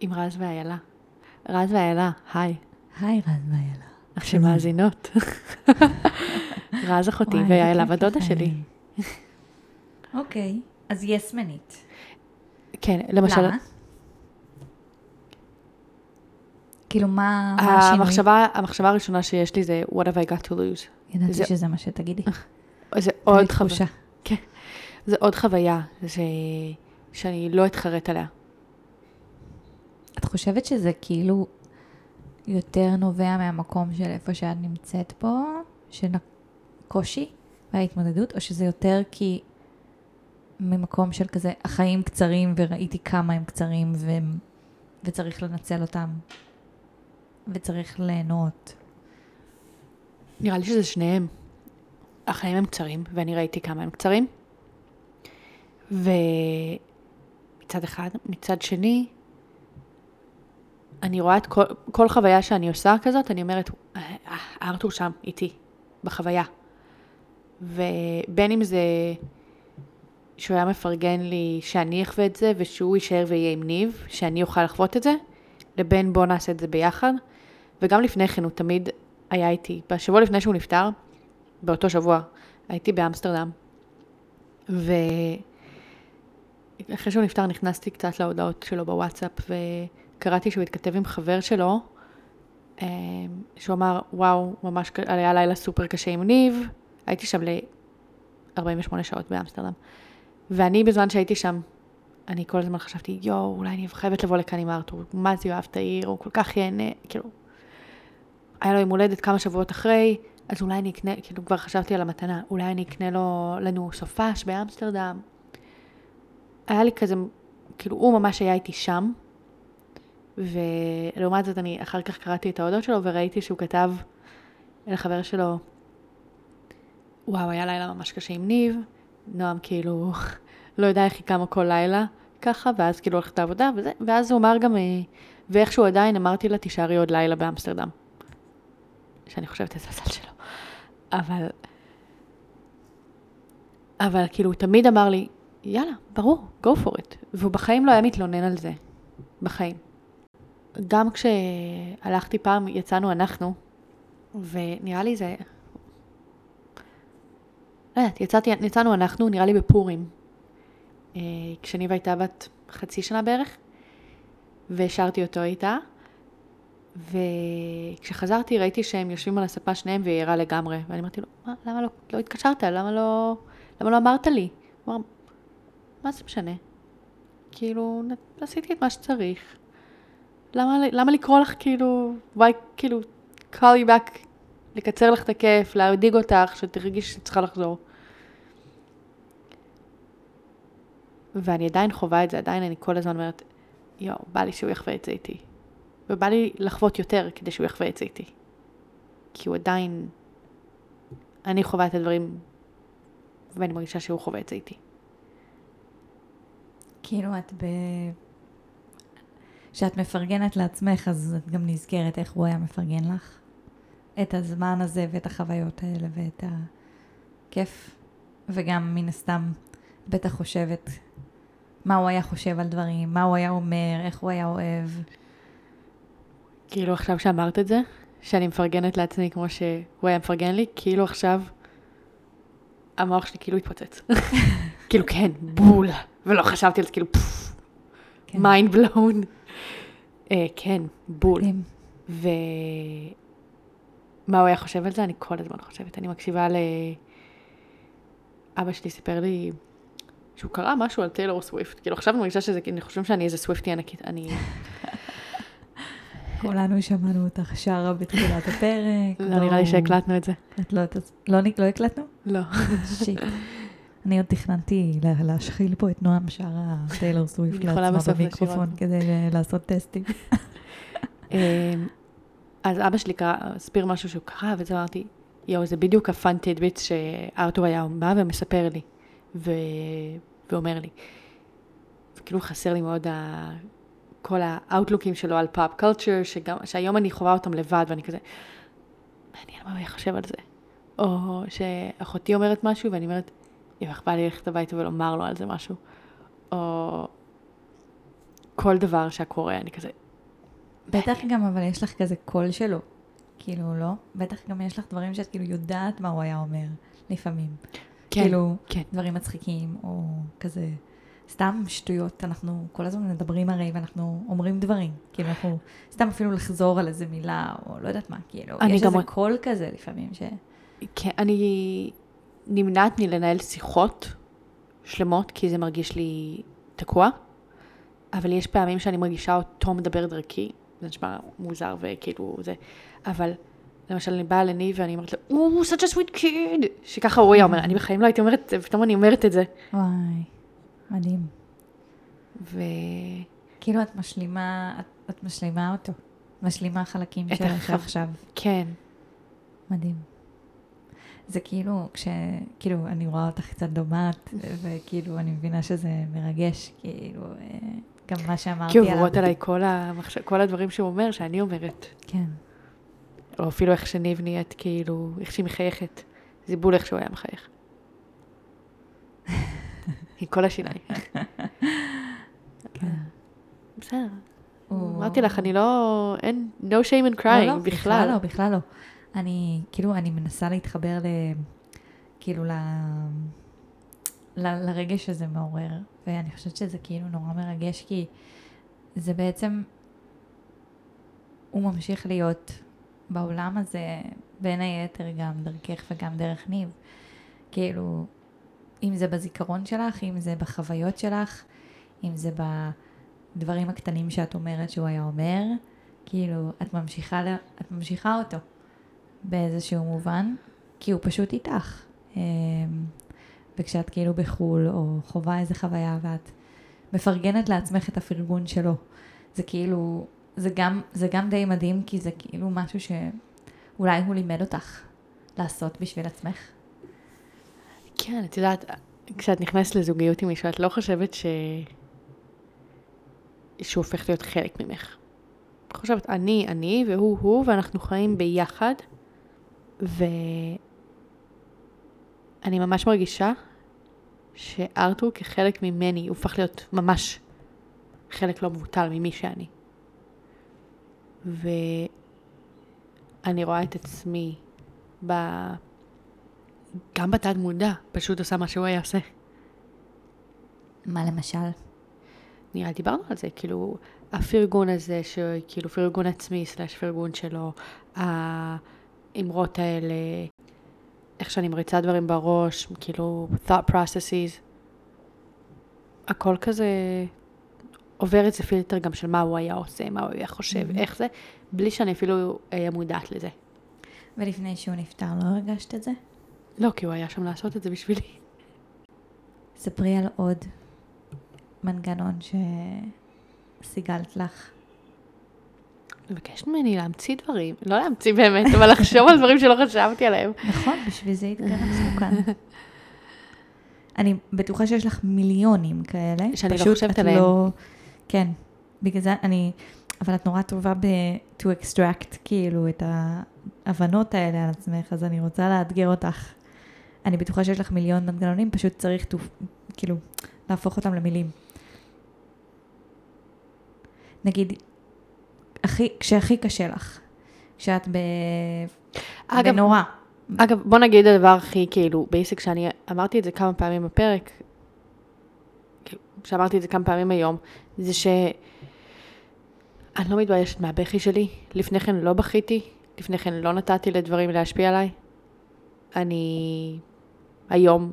עם רז ואיילה. רז ואיילה, היי, היי רז ואיילה. שמאזינות. רז אחותי ואיילה ודודה שלי. אוקיי, אז יסמנית. כן, למשל, למה? כאילו, מה מה השינוי? המחשבה, המחשבה הראשונה שיש לי זה what have I got to lose. ידעתי זה- שזה מה שתגידי. זה הייתה לי עוד חוויה, תחושה. זה עוד חוויה ש... שאני לא אתחרט עליה. את חושבת שזה כאילו יותר נובע מהמקום של איפה שאת נמצאת פה, של הקושי וההתמודדות, או שזה יותר כי ממקום של כזה, החיים קצרים וראיתי כמה הם קצרים ו... וצריך לנצל אותם, וצריך ליהנות. נראה לי שזה שניהם. החיים הם קצרים, ואני ראיתי כמה הם קצרים. ומצד אחד, מצד שני, אני רואה את כל, כל חוויה שאני עושה כזאת, אני אומרת, "אה, אה, ארתור שם, איתי, בחוויה. ובין אם זה שהוא היה מפרגן לי שאני אחווה את זה, ושהוא יישאר ויהיה עם ניב, שאני אוכל לחוות את זה, לבין בוא נעשה את זה ביחד. וגם לפני כן הוא תמיד היה איתי. בשבוע לפני שהוא נפטר, באותו שבוע, הייתי באמסטרדם. ואחרי שהוא נפטר נכנסתי קצת להודעות שלו בוואטסאפ, וקראתי שהוא התכתב עם חבר שלו, אה, שהוא אמר, וואו, ממש היה לילה סופר קשה עם ניב, הייתי שם ל-48 שעות באמסטרדם. ואני בזמן שהייתי שם, אני כל הזמן חשבתי, יואו, אולי אני חייבת לבוא לכאן עם ארתור, מה זה יאהב את העיר, הוא כל כך ייהנה, כאילו, היה לו יום הולדת כמה שבועות אחרי, אז אולי אני אקנה, כאילו כבר חשבתי על המתנה, אולי אני אקנה לו, לנו סופש באמסטרדם. היה לי כזה, כאילו הוא ממש היה איתי שם, ולעומת זאת אני אחר כך קראתי את ההודעות שלו וראיתי שהוא כתב לחבר שלו, וואו, היה לילה ממש קשה עם ניב, נועם כאילו לא יודע איך היא קמה כל לילה ככה, ואז כאילו הולכת לעבודה, וזה, ואז הוא אמר גם, אה, ואיכשהו עדיין אמרתי לה, תישארי עוד לילה באמסטרדם. שאני חושבת איזה מזל שלו. אבל, אבל כאילו הוא תמיד אמר לי, יאללה, ברור, go for it. והוא בחיים לא היה מתלונן על זה. בחיים. גם כשהלכתי פעם, יצאנו אנחנו, ונראה לי זה... לא יודעת, יצאתי, יצאנו אנחנו, נראה לי בפורים. אה, כשניבה הייתה בת חצי שנה בערך, והשארתי אותו איתה. וכשחזרתי ראיתי שהם יושבים על הספה שניהם והיא ערה לגמרי. ואני אמרתי לו, מה, למה לא, לא התקשרת? למה לא, למה לא אמרת לי? הוא אמר, מה זה משנה? כאילו, עשיתי את מה שצריך. למה, למה לקרוא לך כאילו, why כאילו, call you back, לקצר לך את הכיף, להרדיג אותך, שתרגיש שאת צריכה לחזור. ואני עדיין חווה את זה, עדיין אני כל הזמן אומרת, יואו, בא לי שהוא יחווה את זה איתי. ובא לי לחוות יותר כדי שהוא יחווה את זה איתי. כי הוא עדיין... אני חווה את הדברים, ואני מרגישה שהוא חווה את זה איתי. כאילו את ב... כשאת מפרגנת לעצמך, אז את גם נזכרת איך הוא היה מפרגן לך. את הזמן הזה ואת החוויות האלה ואת הכיף. וגם מן הסתם, בטח חושבת מה הוא היה חושב על דברים, מה הוא היה אומר, איך הוא היה אוהב. כאילו עכשיו שאמרת את זה, שאני מפרגנת לעצמי כמו שהוא היה מפרגן לי, כאילו עכשיו המוח שלי כאילו התפוצץ. כאילו, כן, בול. ולא חשבתי על זה, כאילו, פפפ. mind blown. כן, בול. ומה הוא היה חושב על זה? אני כל הזמן חושבת. אני מקשיבה ל... אבא שלי סיפר לי שהוא קרא משהו על טיילור סוויפט. כאילו, עכשיו אני מרגישה שזה, אני חושבת שאני איזה Swiftie ענקית. אני... כולנו שמענו אותך שרה בתחילת הפרק. לא נראה לי שהקלטנו את זה. את לא, לא, לא הקלטנו? לא. שיט. אני עוד תכננתי לה- להשחיל פה את נועם שרה טיילור סוויפט לעצמה במיקרופון כדי לעשות טסטים. אמ, אז אבא שלי הסביר משהו שהוא קרא, ואז אמרתי, יואו, זה בדיוק הפאן טידביט שארתור היה בא ומספר לי, ו... ואומר לי. וכאילו חסר לי מאוד. כל ה outlook ים שלו על pop culture, שהיום אני חווה אותם לבד, ואני כזה, מעניין מה הוא היה חושב על זה. או שאחותי אומרת משהו, ואני אומרת, אם איך בא לי ללכת הביתה ולומר לו על זה משהו. או כל דבר שקורה, אני כזה, בטח גם, אבל יש לך כזה קול שלו. כאילו, לא? בטח גם יש לך דברים שאת כאילו יודעת מה הוא היה אומר, לפעמים. כן, כאילו, כן. דברים מצחיקים, או כזה, סתם שטויות. אנחנו כל הזמן מדברים הרי, ואנחנו אומרים דברים. כאילו, אנחנו, סתם אפילו לחזור על איזה מילה, או לא יודעת מה, כאילו, יש גם- איזה קול כזה לפעמים, ש... כן, אני נמנעת מלנהל שיחות שלמות, כי זה מרגיש לי תקוע, אבל יש פעמים שאני מרגישה אותו מדבר דרכי, זה נשמע מוזר וכאילו זה, אבל למשל אני באה לניב ואני אומרת לו, הוא such a sweet kid, שככה הוא היה אומר, אני בחיים לא הייתי אומרת את זה, ופתאום אני אומרת את זה. וואי, מדהים. ו... כאילו את משלימה, את, את משלימה אותו. משלימה חלקים שלך החו- עכשיו. כן, מדהים. זה כאילו, כש... כאילו, אני רואה אותך קצת דומעת, וכאילו, אני מבינה שזה מרגש, כאילו, אה, גם מה שאמרתי כי עליו. עוברות עליי כל, המחש... כל הדברים שהוא אומר שאני אומרת, כן. או אפילו איך שניב נהיית, כאילו, איך שהיא מחייכת, זה בול איך שהוא היה מחייך. עם כל השיניים. כן. בסדר. אמרתי לך, אני לא, אין, no shame in crying, לא, לא, בכלל. לא, בכלל לא. אני, כאילו, אני מנסה להתחבר ל... כאילו, ל... ל... לרגש שזה מעורר, ואני חושבת שזה כאילו נורא מרגש, כי זה בעצם, הוא ממשיך להיות בעולם הזה, בין היתר גם דרכך וגם דרך ניב. כאילו, אם זה בזיכרון שלך, אם זה בחוויות שלך, אם זה בדברים הקטנים שאת אומרת שהוא היה אומר, כאילו, את ממשיכה. את ממשיכה אותו באיזשהו מובן, כי הוא פשוט איתך. אמ, וכשאת כאילו בחו"ל, או חווה איזה חוויה, ואת מפרגנת לעצמך את הפרגון שלו, זה כאילו, זה גם, זה גם די מדהים, כי זה כאילו משהו שאולי הוא לימד אותך לעשות בשביל עצמך. כן, את יודעת, כשאת נכנסת לזוגיות עם מישהו, את לא חושבת ש... שהוא הופך להיות חלק ממך. את חושבת, אני, אני, והוא, הוא, ואנחנו חיים ביחד, ואני ממש מרגישה שארתור כחלק ממני, הוא הפך להיות ממש חלק לא מבוטל ממי שאני. ואני רואה את עצמי ב... גם בתת מודע, פשוט עושה מה שהוא היה עושה. מה למשל? נראה דיברנו על זה, כאילו, הפרגון הזה, שכאילו פרגון עצמי, סלאש פרגון שלו, האמרות האלה, איך שאני מריצה דברים בראש, כאילו, thought processes, הכל כזה עובר איזה פילטר גם של מה הוא היה עושה, מה הוא היה חושב, Mhm. איך זה, בלי שאני אפילו אהיה מודעת לזה. ולפני שהוא נפטר, לא הרגשת את זה? לא, כי הוא היה שם לעשות את זה בשבילי. ספרי על עוד מנגנון שסיגלת לך. מבקשת ממני להמציא דברים, לא להמציא באמת, אבל לחשוב על דברים שלא חשבתי עליהם. נכון, בשביל זה התכנסנו כאן. אני בטוחה שיש לך מיליונים כאלה. שאני לא חושבת עליהם. לא... כן, בגלל זה אני... אבל את נורא טובה ב- to extract כאילו את ההבנות האלה על עצמך, אז אני רוצה לאתגר אותך. אני בטוחה שיש לך מיליון מנגנונים, פשוט צריך to, כאילו להפוך אותם למילים. נגיד, הכי, כשהכי קשה לך, כשאת ב... אגב, בנורא. אגב, בוא נגיד הדבר הכי כאילו בייסיק שאני אמרתי את זה כמה פעמים בפרק, כאילו, שאמרתי את זה כמה פעמים היום, זה ש... אני לא מתביישת מהבכי שלי, לפני כן לא בכיתי, לפני כן לא נתתי לדברים להשפיע עליי. אני היום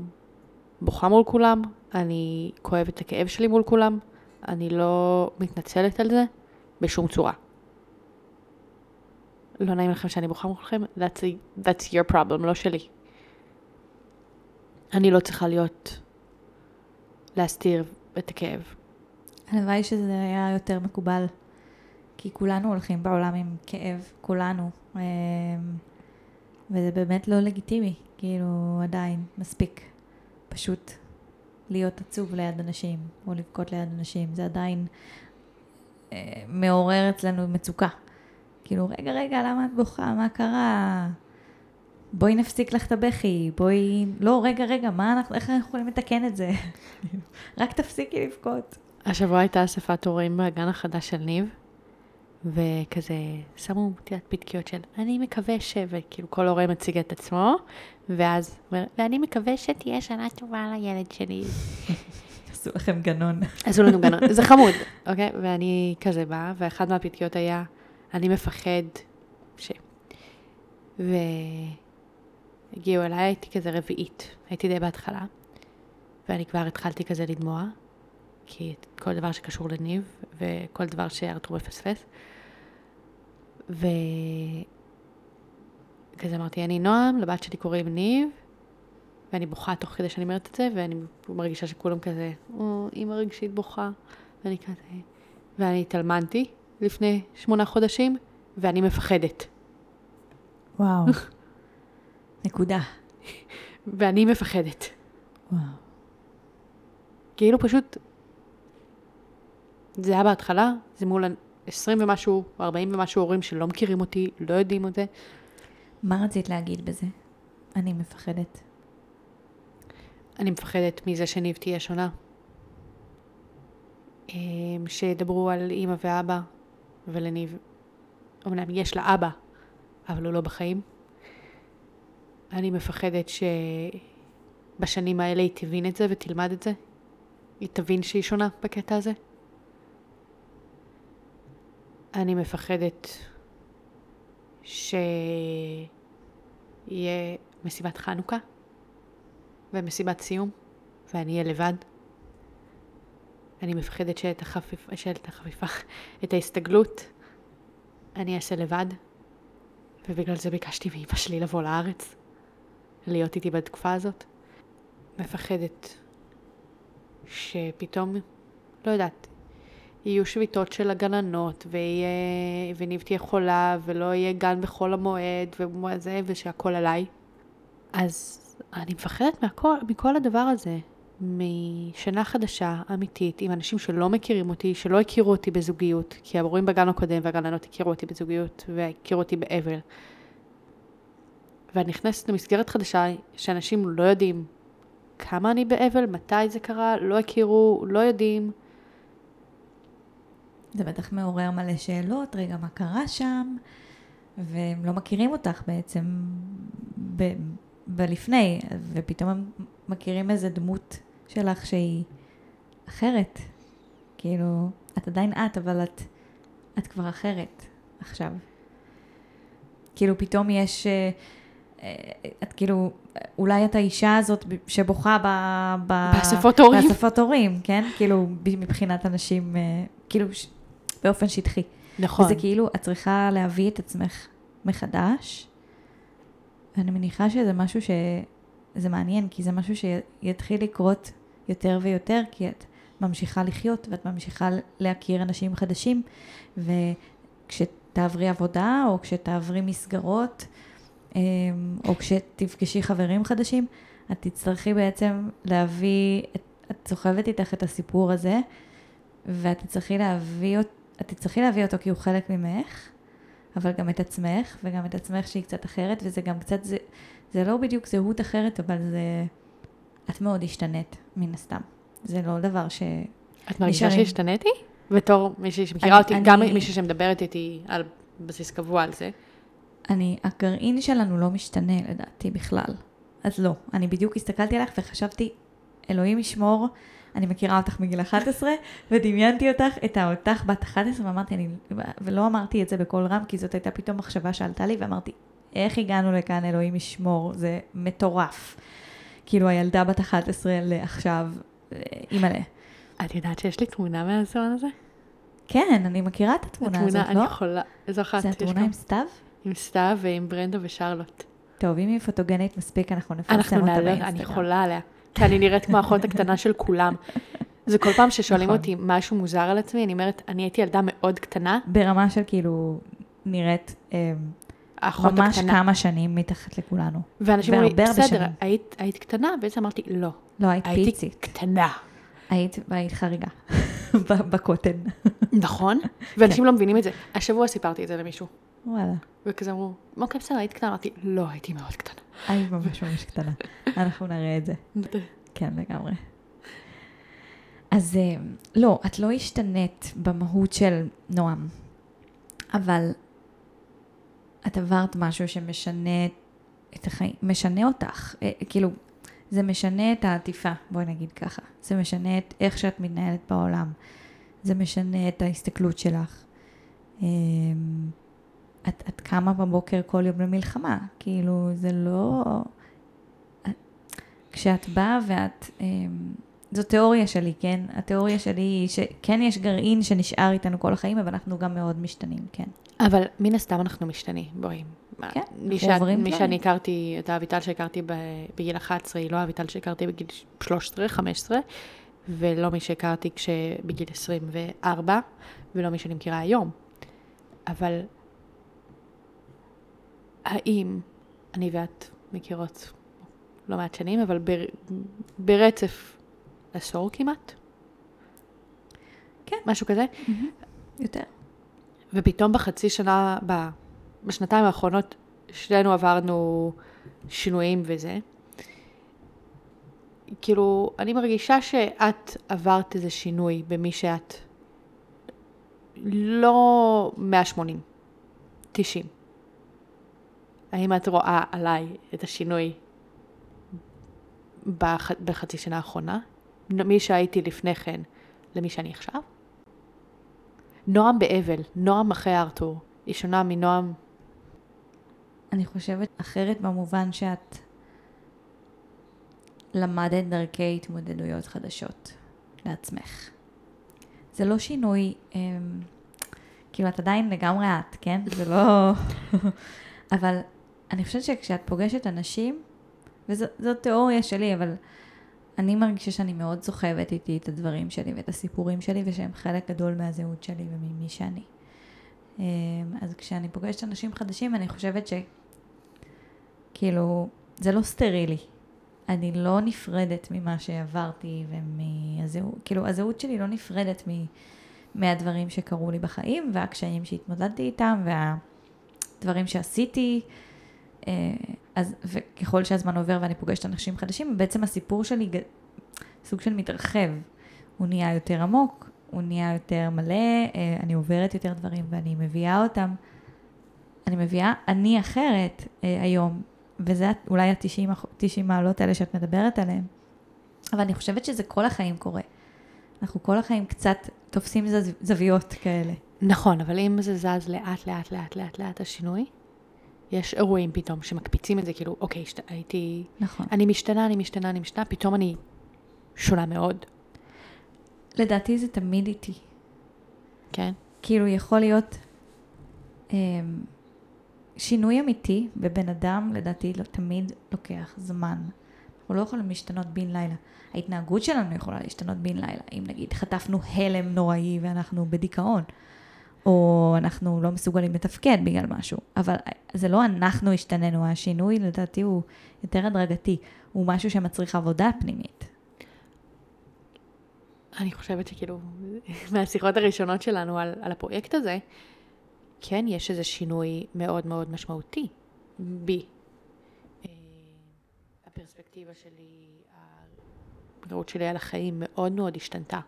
בוכה מול כולם, אני כואבת את הכאב שלי מול כולם, אני לא מתנצלת על זה בשום צורה. לא נעים לכם שאני בוכה מולכם, that's, a, that's your problem, לא שלי. אני לא צריכה להיות, להסתיר את הכאב. הלוואי שזה היה יותר מקובל, כי כולנו הולכים בעולם עם כאב, כולנו. אמ, וזה באמת לא לגיטימי, כאילו עדיין, מספיק. פשוט להיות עצוב ליד אנשים, או לבכות ליד אנשים, זה עדיין אה, מעורר אצלנו מצוקה. כאילו, רגע, רגע, למה את בוכה? מה קרה? בואי נפסיק לך את הבכי, בואי... לא, רגע, רגע, מה אנחנו, איך אנחנו יכולים לתקן את זה? רק תפסיקי לבכות. השבוע הייתה אספת הורים בגן החדש של ניב, וכזה שמו, את יודעת, פתקיות של אני מקווה ש... וכאילו כל הורה מציג את עצמו, ואז אומר, ואני מקווה שתהיה שנה טובה לילד שלי. עשו לכם גנון. עשו לנו גנון, זה חמוד, אוקיי? ואני כזה באה, ואחת מהפתקיות היה, אני מפחד ש... והגיעו אליי, הייתי כזה רביעית, הייתי די בהתחלה, ואני כבר התחלתי כזה לדמוע, כי כל דבר שקשור לניב, וכל דבר שארתור מפספס. וכזה אמרתי, אני נועם, לבת שלי קוראים ניב, ואני בוכה תוך כדי שאני אומרת את זה, ואני מרגישה שכולם כזה, או, אימא רגשית בוכה, ואני כזה, ואני התאלמנתי לפני שמונה חודשים, ואני מפחדת. וואו. נקודה. ואני מפחדת. וואו. כאילו פשוט, זה היה בהתחלה, זה מול 20 ומשהו, 40 ומשהו הורים שלא מכירים אותי, לא יודעים את זה. מה רצית להגיד בזה? אני מפחדת. אני מפחדת מזה שניב תהיה שונה. אמ, שידברו על אימא ואבא, ולניב, אמנם יש לה אבא, אבל הוא לא בחיים. אני מפחדת שבשנים האלה היא תבין את זה ותלמד את זה. היא תבין שהיא שונה בקטע הזה. אני מפחדת שיהיה מסיבת חנוכה ומסיבת סיום, ואני אהיה לבד. אני מפחדת שאת החפיפה, שאת החפיפה, את ההסתגלות, אני אעשה לבד, ובגלל זה ביקשתי מאמא שלי לבוא לארץ, להיות איתי בתקופה הזאת. מפחדת שפתאום, לא יודעת, יהיו שביתות של הגננות, ויהיה, וניב תהיה חולה, ולא יהיה גן בחול המועד, וזה, ושהכול עליי. אז אני מפחדת מהכל, מכל הדבר הזה, משנה חדשה, אמיתית, עם אנשים שלא מכירים אותי, שלא הכירו אותי בזוגיות, כי המורים בגן הקודם והגננות הכירו אותי בזוגיות, והכירו אותי באבל. ואני נכנסת למסגרת חדשה, שאנשים לא יודעים כמה אני באבל, מתי זה קרה, לא הכירו, לא יודעים. זה בטח מעורר מלא שאלות, רגע, מה קרה שם? והם לא מכירים אותך בעצם ב- בלפני, ופתאום הם מכירים איזה דמות שלך שהיא אחרת. כאילו, את עדיין את, אבל את, את כבר אחרת עכשיו. כאילו, פתאום יש... אה, אה, את כאילו, אולי את האישה הזאת שבוכה ב... ב באספות הורים. באספות הורים, כן? כאילו, מבחינת אנשים, אה, כאילו, באופן שטחי. נכון. וזה כאילו, את צריכה להביא את עצמך מחדש. ואני מניחה שזה משהו ש... זה מעניין, כי זה משהו שיתחיל לקרות יותר ויותר, כי את ממשיכה לחיות ואת ממשיכה להכיר אנשים חדשים, וכשתעברי עבודה, או כשתעברי מסגרות, אמ, או כשתפגשי חברים חדשים, את תצטרכי בעצם להביא, את, את סוחבת איתך את הסיפור הזה, ואת תצטרכי להביא, אות- את תצטרכי להביא אותו כי הוא חלק ממך, אבל גם את עצמך, וגם את עצמך שהיא קצת אחרת, וזה גם קצת, זה, זה לא בדיוק זהות אחרת, אבל זה... את מאוד השתנית, מן הסתם. זה לא דבר ש... את מרגישה נשארים. שהשתניתי? בתור מישהי שמכירה אני- אותי, גם אני- מישהי שמדברת איתי על בסיס קבוע על זה. אני, הגרעין שלנו לא משתנה לדעתי בכלל. אז לא. אני בדיוק הסתכלתי עליך וחשבתי, אלוהים ישמור, אני מכירה אותך מגיל 11, ודמיינתי אותך, את האותך בת 11, ואמרתי, אני, ולא אמרתי את זה בקול רם, כי זאת הייתה פתאום מחשבה שעלתה לי, ואמרתי, איך הגענו לכאן, אלוהים ישמור, זה מטורף. כאילו הילדה בת 11 לעכשיו, אה, אימא'לה. את יודעת שיש לי תמונה מהזמן הזה? כן, אני מכירה את התמונה הזאת, התמונה, לא? אני יכולה, איזו אחת. זה התמונה עם סתיו? עם סתיו ועם ברנדו ושרלוט. טוב, אם היא פוטוגנית מספיק, אנחנו נפרסם אנחנו אותה נעלה, באינסטגרם. אני חולה עליה. כי אני נראית כמו האחות הקטנה של כולם. זה כל פעם ששואלים נכון. אותי משהו מוזר על עצמי, אני אומרת, אני הייתי ילדה מאוד קטנה, ברמה של כאילו, נראית אה, האחות ממש הקטנה. כמה שנים מתחת לכולנו. ואנשים אומרים בסדר, שנים." היית היית קטנה? בעצם אמרתי, לא, לא, היית הייתי פיצית. קטנה. היית, היית חריגה. בקוטן. נכון? ואנשים לא מבינים את זה. השבוע סיפרתי את זה למישהו, וואלה. וכזה אמרו, אוקיי, בסדר, היית קטנה? אמרתי, לא, הייתי מאוד קטנה. היית ממש ממש קטנה. אנחנו נראה את זה. כן, לגמרי. אז אה, לא, את לא השתנית במהות של נועם, אבל את עברת משהו שמשנה את החיים, משנה אותך, אה, כאילו, זה משנה את העטיפה, בואי נגיד ככה. זה משנה את איך שאת מתנהלת בעולם. זה משנה את ההסתכלות שלך. אה, את, את קמה בבוקר כל יום למלחמה, כאילו, זה לא... כשאת באה ואת... אמ, זו תיאוריה שלי, כן? התיאוריה שלי היא שכן יש גרעין שנשאר איתנו כל החיים, אבל אנחנו גם מאוד משתנים, כן. אבל מן הסתם אנחנו משתנים, בואי. כן, מי, עוברים מי. שאני הכרתי, את האביטל שהכרתי ב, בגיל 11, היא לא האביטל שהכרתי בגיל 13, 15, ולא מי שהכרתי כשבגיל 24, ולא מי שאני מכירה היום. אבל האם אני ואת מכירות לא מעט שנים, אבל בר, ברצף עשור כמעט? כן. משהו כזה? יותר. ופתאום בחצי שנה, ב- בשנתיים האחרונות, שנינו עברנו שינויים וזה. כאילו, אני מרגישה שאת עברת איזה שינוי במי שאת. לא 180, 90. האם את רואה עליי את השינוי בח... בחצי שנה האחרונה? מי שהייתי לפני כן למי שאני עכשיו? נועם באבל, נועם אחרי ארתור. היא שונה מנועם, אני חושבת אחרת במובן שאת למדת דרכי התמודדויות חדשות לעצמך. זה לא שינוי, אמ, כאילו את עדיין לגמרי את, כן? זה לא... אבל אני חושבת שכשאת פוגשת אנשים, וזו תיאוריה שלי, אבל אני מרגישה שאני מאוד סוחבת איתי את הדברים שלי ואת הסיפורים שלי, ושהם חלק גדול מהזהות שלי וממי שאני. אמ, אז כשאני פוגשת אנשים חדשים, אני חושבת ש... כאילו, זה לא סטרילי. אני לא נפרדת ממה שעברתי ומהזהות, כאילו, הזהות שלי לא נפרדת מ... מהדברים שקרו לי בחיים, והקשיים שהתמודדתי איתם, והדברים שעשיתי. אה, אז, וככל שהזמן עובר ואני פוגשת אנשים חדשים, בעצם הסיפור שלי סוג של מתרחב. הוא נהיה יותר עמוק, הוא נהיה יותר מלא, אה, אני עוברת יותר דברים ואני מביאה אותם. אני מביאה אני אחרת אה, היום, וזה אולי ה-90 מעלות האלה שאת מדברת עליהן. אבל אני חושבת שזה כל החיים קורה. אנחנו כל החיים קצת תופסים זז, זוויות כאלה. נכון, אבל אם זה זז לאט לאט לאט לאט לאט השינוי, יש אירועים פתאום שמקפיצים את זה, כאילו, אוקיי, שת, הייתי, נכון. אני משתנה, אני משתנה, אני משתנה, פתאום אני שונה מאוד, לדעתי זה תמיד איתי. כן? כאילו יכול להיות um, שינוי אמיתי בבן אדם, לדעתי לא, תמיד לוקח זמן. אנחנו לא יכולים להשתנות בן לילה. ההתנהגות שלנו יכולה להשתנות בן לילה. אם נגיד חטפנו הלם נוראי ואנחנו בדיכאון, או אנחנו לא מסוגלים לתפקד בגלל משהו. אבל זה לא אנחנו השתננו, השינוי לדעתי הוא יותר הדרגתי. הוא משהו שמצריך עבודה פנימית. אני חושבת שכאילו, מהשיחות הראשונות שלנו על, על הפרויקט הזה, כן, יש איזה שינוי מאוד מאוד משמעותי בי. אה, הפרספקטיבה שלי, הראות שלי על החיים מאוד מאוד השתנתה.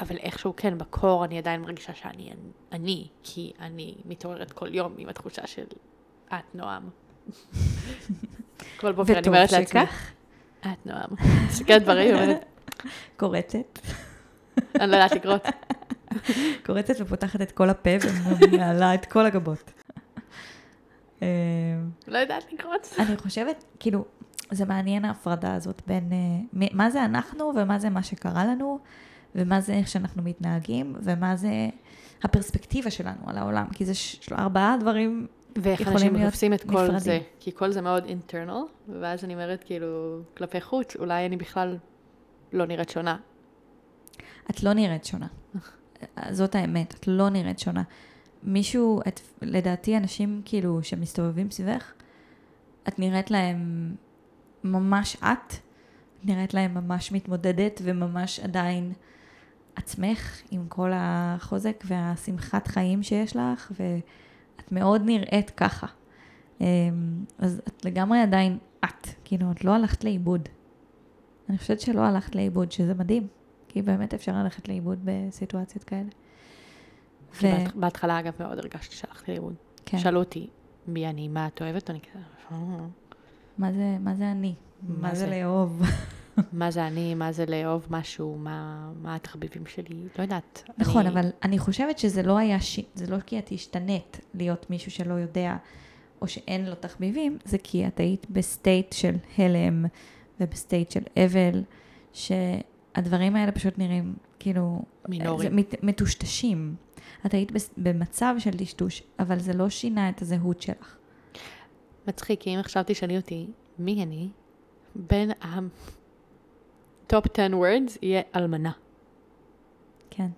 אבל איכשהו כן, בקור אני עדיין מרגישה שאני אני, כי אני מתעוררת כל יום עם התחושה של את נועם. כל בוקר אני אומרת לעצמי, את נועם. מסתכלת דברים, קורצת, אני לא יודעת לקרות. קורצת ופותחת את כל הפה ומעלה את כל הגבות. אה, לא יודעת לקרות. אני חושבת, כאילו, זה מעניין ההפרדה הזאת בין אה, מה זה אנחנו ומה זה מה שקרה לנו, ומה זה איך שאנחנו מתנהגים, ומה זה הפרספקטיבה שלנו על העולם, כי זה ארבעה דברים, ואיך אנשים תופסים את כל נפרדים. זה, כי כל זה מאוד אינטרנל, ואז אני אומרת כאילו, כלפי חוץ, אולי אני בכלל לא נראית שונה. את לא נראית שונה. זאת האמת, את לא נראית שונה. מישהו, את, לדעתי אנשים כאילו שמסתובבים סביבך, את נראית להם ממש את, נראית להם ממש מתמודדת וממש עדיין עצמך עם כל החוזק והשמחת חיים שיש לך, ואת מאוד נראית ככה. אמ, אז את לגמרי עדיין את, כאילו, את לא הלכת לאיבוד. אני חושבת שלא הלכת לאיבוד, שזה מדהים, כי באמת אפשר ללכת לאיבוד בסיטואציות כאלה. בהת- בהתחלה, אגב, מאוד הרגשתי שהלכתי לאיבוד. כן, שאלו אותי, מי אני, מה את אוהבת? אני כזה, "אה, מה זה, מה זה אני? מה מה זה זה? לאהוב? מה זה אני, מה זה לאהוב משהו, מה מה התחביבים שלי, לא יודעת. נכון, אני- אבל אני חושבת שזה לא היה, ש... זה לא כי את השתנית להיות מישהו שלא יודע, או שאין לו תחביבים, זה כי את היית ב state של הלם וב state של אבל, שהדברים האלה פשוט נראים כאילו... מינורי. זה מת, מטושטשים. את היית במצב של טשטוש, אבל זה לא שינה את הזהות שלך. מצחיק, כי אם עכשיו תשאלי אותי, מי אני? בין ה-top 10 words יהיה אלמנה. כן.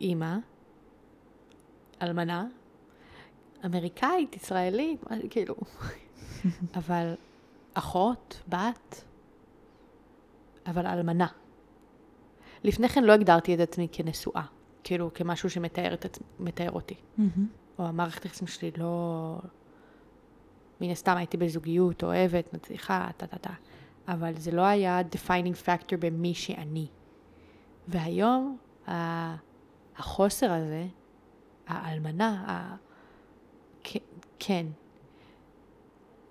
אימא, אלמנה, אמריקאית, ישראלית, כאילו, אבל אחות, בת, אבל אלמנה. לפני כן לא הגדרתי את עצמי כנשואה, כאילו כמשהו שמתאר את עצ... מתאר אותי. או המערכת היחסים שלי לא... מן הסתם הייתי בזוגיות, אוהבת, מצליחה, טה-טה-טה. אבל זה לא היה defining factor במי שאני. והיום, החוסר הזה, האלמנה, ה... כן,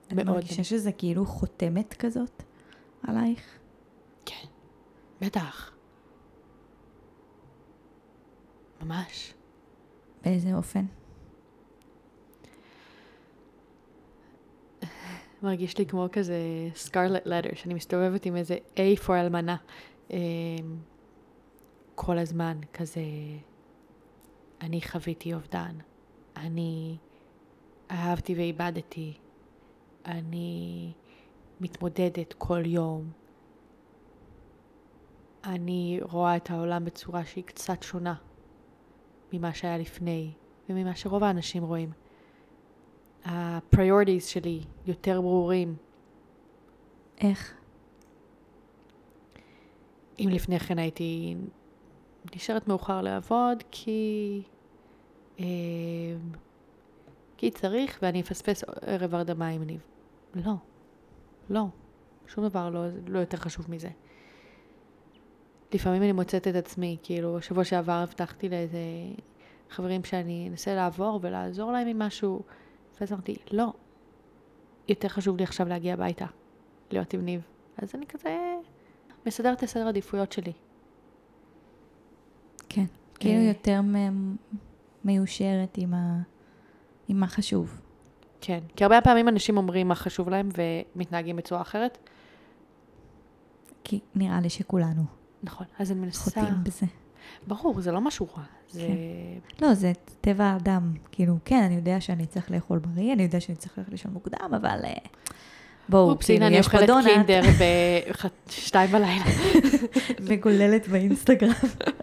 את מאוד. מרגישה שזה כאילו חותמת כזאת עלייך? כן, בטח. ממש. באיזה אופן? מרגיש לי כמו כזה סקרלט לטר, שאני מסתובבת עם איזה A for אלמנה. אמ, כל הזמן, כזה, אני חוויתי אובדן, אני אהבתי ואיבדתי, אני מתמודדת כל יום, אני רואה את העולם בצורה שהיא קצת שונה ממה שהיה לפני, וממה שרוב האנשים רואים. הפריורטיז שלי יותר ברורים. איך? אם לפני כן הייתי נשארת מאוחר לעבוד כי... אה, כי צריך ואני אפספס ערב הרדמה עם ניב. לא, לא, שום דבר לא, לא יותר חשוב מזה. לפעמים אני מוצאת את עצמי, כאילו, שבוע שעבר הבטחתי לאיזה חברים שאני אנסה לעבור ולעזור להם עם משהו, ואז אמרתי, לא, יותר חשוב לי עכשיו להגיע הביתה, להיות עם ניב. אז אני כזה מסדרת את הסדר עדיפויות שלי. כן. כאילו אה. יותר מיושרת עם, ה... עם מה חשוב. כן, כי הרבה פעמים אנשים אומרים מה חשוב להם ומתנהגים בצורה אחרת. כי נראה לי שכולנו נכון, אז אני מנסה... חוטאים בזה. ברור, זה לא משהו רע. זה... לא, זה טבע האדם. כאילו, כן, אני יודע שאני צריך לאכול בריא, אני יודע שאני צריך ללכת לישון מוקדם, אבל אה, בואו, אופס, כאילו, הנה אני יש פה אוכלת דונלד, קינדר בשתיים בלילה. מגוללת באינסטגרם,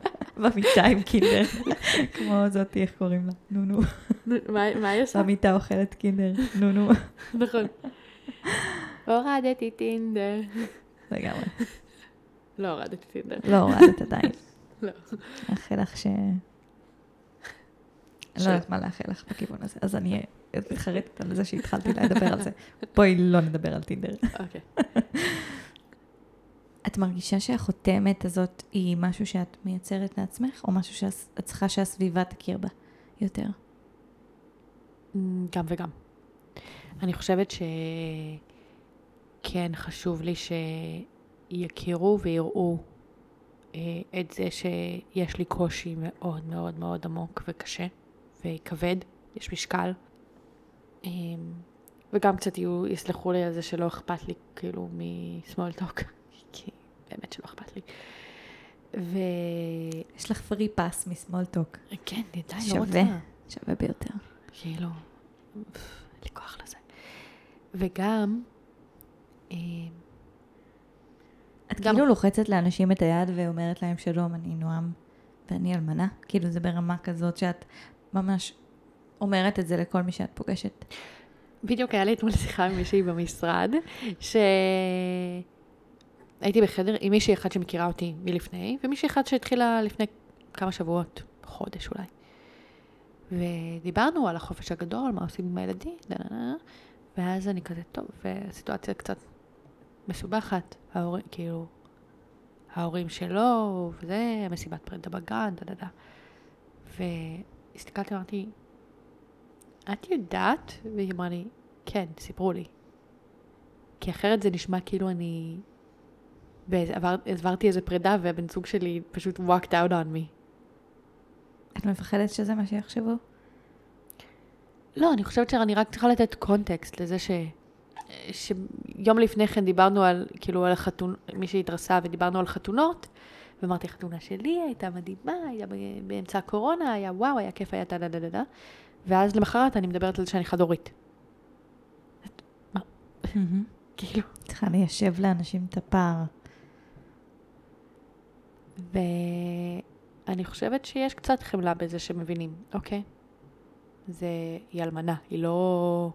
במיטה עם קינדר, כמו זאתי, איך קוראים לה? נו נו. מה מה היא עושה? במיטה אוכלת קינדר, נו נו. נכון. הורדתי טינדר. לגמרי. לא הורדתי טינדר. לא הורדת עדיין. לא. מאחל לך ש... אני ש- לא יודעת מה לאחל לך בכיוון הזה, אז אני מתחרטת על זה שהתחלתי לדבר על זה. בואי לא נדבר על טינדר. אוקיי. את מרגישה שהחותמת הזאת היא משהו שאת מייצרת לעצמך, או משהו שאת צריכה שהסביבה תכיר בה יותר? גם וגם. אני חושבת שכן חשוב לי שיכירו ויראו אה, את זה שיש לי קושי מאוד מאוד מאוד עמוק וקשה וכבד, יש משקל. אה, וגם קצת יהיו, יסלחו לי על זה שלא אכפת לי כאילו משמאל טוק, כי באמת שלא אכפת לי. ו... יש לך פרי פס משמאל טוק. כן, די, לא רוצה. שווה, שווה ביותר. כאילו, אין לי כוח לזה. וגם, אה, את גם- כאילו לוחצת לאנשים את היד ואומרת להם שלום, אני נועם ואני אלמנה? כאילו זה ברמה כזאת שאת ממש אומרת את זה לכל מי שאת פוגשת. בדיוק היה לי אתמול שיחה עם מישהי במשרד, שהייתי בחדר עם מישהי אחת שמכירה אותי מלפני, ומישהי אחת שהתחילה לפני כמה שבועות, חודש אולי. ודיברנו על החופש הגדול, מה עושים עם הילדים, ואז אני כזה, טוב, והסיטואציה קצת מסובכת, ההורים, כאילו, ההורים שלו, וזה, מסיבת פרידה בגן, דה דה דה. והסתכלתי ואמרתי, את יודעת? והיא אמרה לי, כן, סיפרו לי. כי אחרת זה נשמע כאילו אני... באיזה- עבר, עברתי איזה פרידה והבן זוג שלי פשוט walked out on me. את מפחדת שזה מה שיחשבו? לא, אני חושבת שאני רק צריכה לתת קונטקסט לזה ש... שיום לפני כן דיברנו על, כאילו, על החתון... מישהי התארסה ודיברנו על חתונות, ואמרתי, החתונה שלי הייתה מדהימה, היה באמצע הקורונה, היה וואו, היה כיף, היה טה דה דה דה דה. ואז למחרת אני מדברת על זה שאני חד-הורית. כאילו, צריכה ליישב לאנשים את הפער. ואני חושבת שיש קצת חמלה בזה שמבינים, אוקיי? זה, היא אלמנה, היא לא...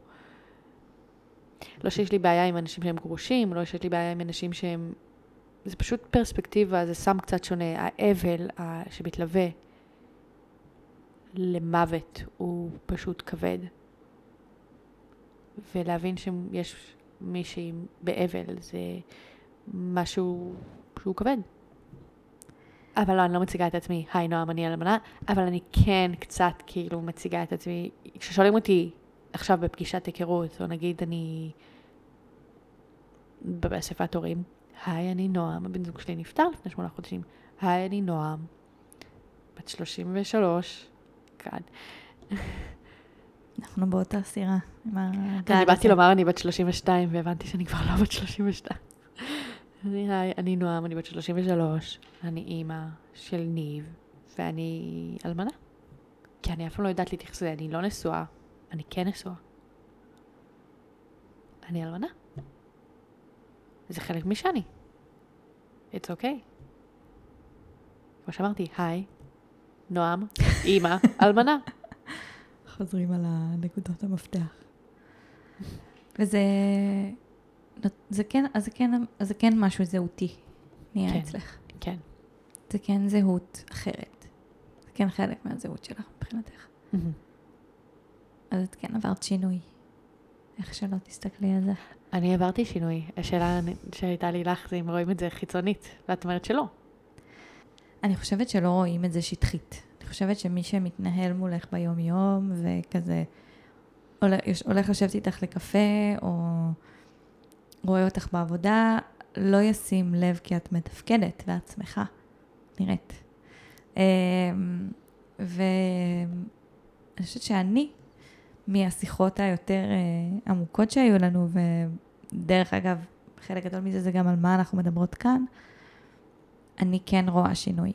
לא שיש לי בעיה עם אנשים שהם גרושים, לא שיש לי בעיה עם אנשים שהם... זה פשוט פרספקטיבה, זה סם קצת שונה. האבל שמתלווה למוות הוא פשוט כבד. ולהבין שיש מישהי באבל זה משהו שהוא כבד. אבל לא, אני לא מציגה את עצמי, היי נועם, אני אלמנה, אבל אני כן קצת כאילו מציגה את עצמי. כששואלים אותי עכשיו בפגישת היכרות, או נגיד אני באספת הורים, היי, אני נועם, הבן זוג שלי נפטר לפני שמונה חודשים, היי, אני נועם, בת 33, כאן. אנחנו באותה סירה. אני באתי. לומר אני בת 32, והבנתי שאני כבר לא בת 32. אני, היי, אני נועם, אני בת 33, אני אימא של ניב, ואני אלמנה. כי אני אף פעם לא יודעת להתייחס לזה, אני לא נשואה, אני כן נשואה. אני אלמנה. זה חלק משאני. It's okay. כמו שאמרתי, היי, נועם, אימא, אלמנה. חוזרים על הנקודות המפתח. וזה... זה כן, אז זה כן, אז זה כן משהו זהותי נהיה כן. אצלך. כן. זה כן זהות אחרת. זה כן חלק מהזהות שלך מבחינתך. אז את כן עברת שינוי. איך שלא תסתכלי על זה. אני עברתי שינוי. השאלה שהייתה לי לך זה אם רואים את זה חיצונית, ואת אומרת שלא. אני חושבת שלא רואים את זה שטחית. אני חושבת שמי שמתנהל מולך ביום-יום וכזה הולך, הולך לשבת איתך לקפה או רואה אותך בעבודה, לא ישים לב כי את מתפקדת לעצמך, נראית. אמ, ואני חושבת שאני, מהשיחות היותר אה, עמוקות שהיו לנו, ודרך אגב, חלק גדול מזה זה גם על מה אנחנו מדברות כאן, אני כן רואה שינוי.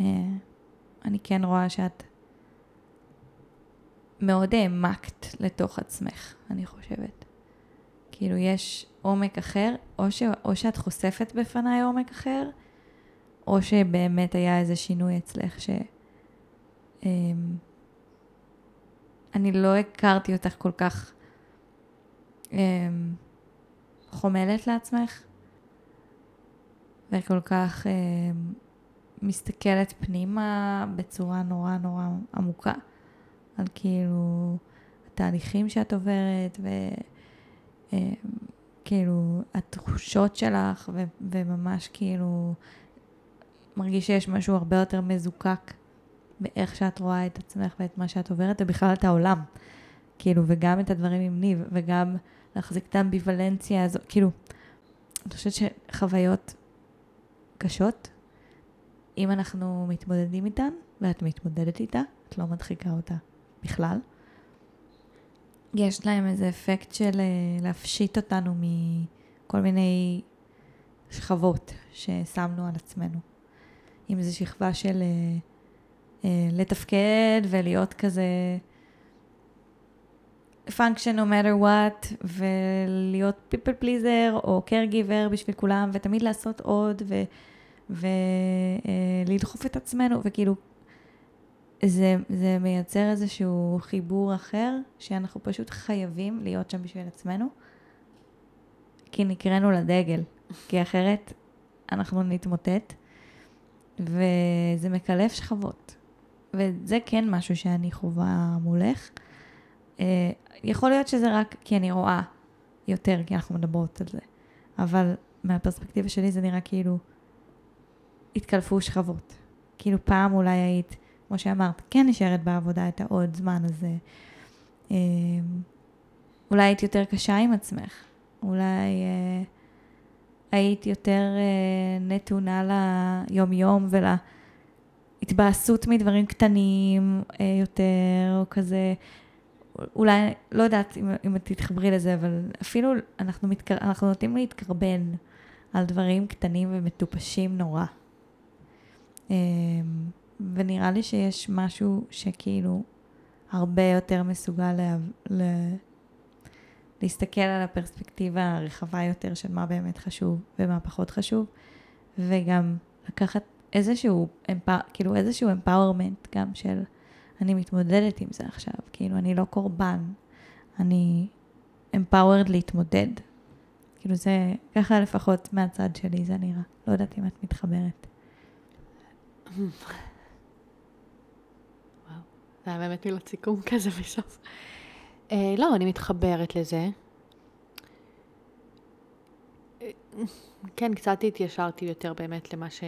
אה, אני כן רואה שאת מאוד העמקת לתוך עצמך, אני חושבת. כאילו, יש עומק אחר, או, ש, או שאת חושפת בפניי עומק אחר, או שבאמת היה איזה שינוי אצלך ש... אמ, אני לא הכרתי אותך כל כך אמ, חומלת לעצמך, וכל כך אמ, מסתכלת פנימה בצורה נורא נורא עמוקה, על כאילו התהליכים שאת עוברת, כאילו, התחושות שלך, ו- וממש כאילו, מרגיש שיש משהו הרבה יותר מזוקק באיך שאת רואה את עצמך ואת מה שאת עוברת, ובכלל את העולם. כאילו, וגם את הדברים עם ניב, וגם להחזיק את האמביוולנציה הזו, כאילו, אני חושבת שחוויות קשות, אם אנחנו מתמודדים איתן, ואת מתמודדת איתה, את לא מדחיקה אותה בכלל. יש להם איזה אפקט של אה, להפשיט אותנו מכל מיני שכבות ששמנו על עצמנו. אם זו שכבה של אה, לתפקד ולהיות כזה function no matter what, ולהיות people pleaser או caregiver בשביל כולם, ותמיד לעשות עוד, ולדחוף את עצמנו, וכאילו, זה, זה מייצר איזשהו חיבור אחר, שאנחנו פשוט חייבים להיות שם בשביל עצמנו, כי נקראנו לדגל, כי אחרת אנחנו נתמוטט, וזה מקלף שכבות. וזה כן משהו שאני חווה מולך. אה, יכול להיות שזה רק כי אני רואה יותר, כי אנחנו מדברות על זה, אבל מהפרספקטיבה שלי זה נראה כאילו התקלפו שכבות. כאילו פעם אולי היית, כמו שאמרת, כן נשארת בעבודה את העוד זמן הזה. אה, אולי היית יותר קשה עם עצמך. אולי אה, היית יותר אה, נתונה ליום-יום ולהתבאסות מדברים קטנים אה, יותר, או כזה, אולי, לא יודעת אם, אם תתחברי לזה, אבל אפילו אנחנו, מתקר, אנחנו נוטים להתקרבן על דברים קטנים ומטופשים נורא. אמ, ונראה לי שיש משהו שכאילו הרבה יותר מסוגל לה, לה, להסתכל על הפרספקטיבה הרחבה יותר של מה באמת חשוב ומה פחות חשוב, וגם לקחת איזשהו, כאילו איזשהו empowerment גם של אני מתמודדת עם זה עכשיו, כאילו אני לא קורבן, אני empowered להתמודד. כאילו זה, ככה לפחות מהצד שלי זה נראה. לא יודעת אם את מתחברת. וואו, זה היה באמת מילות סיכום כזה בסוף. אה, לא, אני מתחברת לזה. אה, כן, קצת התיישרתי יותר באמת למה ש...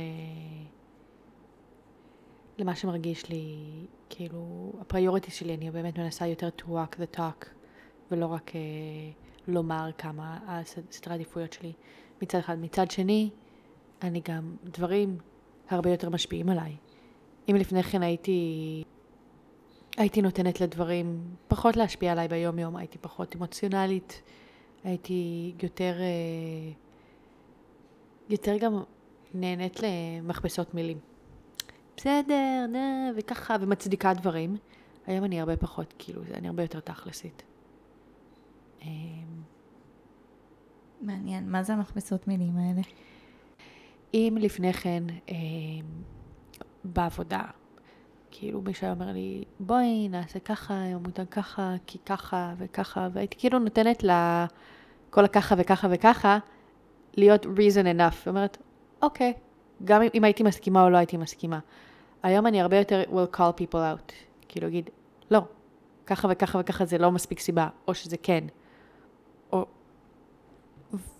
למה שמרגיש לי, כאילו, הפריוריטי שלי, אני באמת מנסה יותר to walk the talk, ולא רק אה, לומר כמה הסדרי העדיפויות שלי מצד אחד. מצד שני, אני גם, דברים הרבה יותר משפיעים עליי. אם לפני כן הייתי, הייתי נותנת לדברים פחות להשפיע עליי ביום-יום, הייתי פחות אמוציונלית, הייתי יותר, אה, יותר גם נהנית למכבסות מילים. בסדר, נה, וככה, ומצדיקה דברים. היום אני הרבה פחות, כאילו, אני הרבה יותר תכלסית. אמ, מעניין, מה זה המכבסות מילים האלה? אם לפני כן אה, בעבודה, כאילו מישהו היה אומר לי, בואי נעשה ככה, עם עמותה ככה, כי ככה וככה, והייתי כאילו נותנת לה כל הככה וככה וככה, להיות reason enough. אומרת, אוקיי, גם אם הייתי מסכימה או לא הייתי מסכימה. היום אני הרבה יותר will call people out. כאילו להגיד, לא, ככה וככה וככה זה לא מספיק סיבה, או שזה כן. או...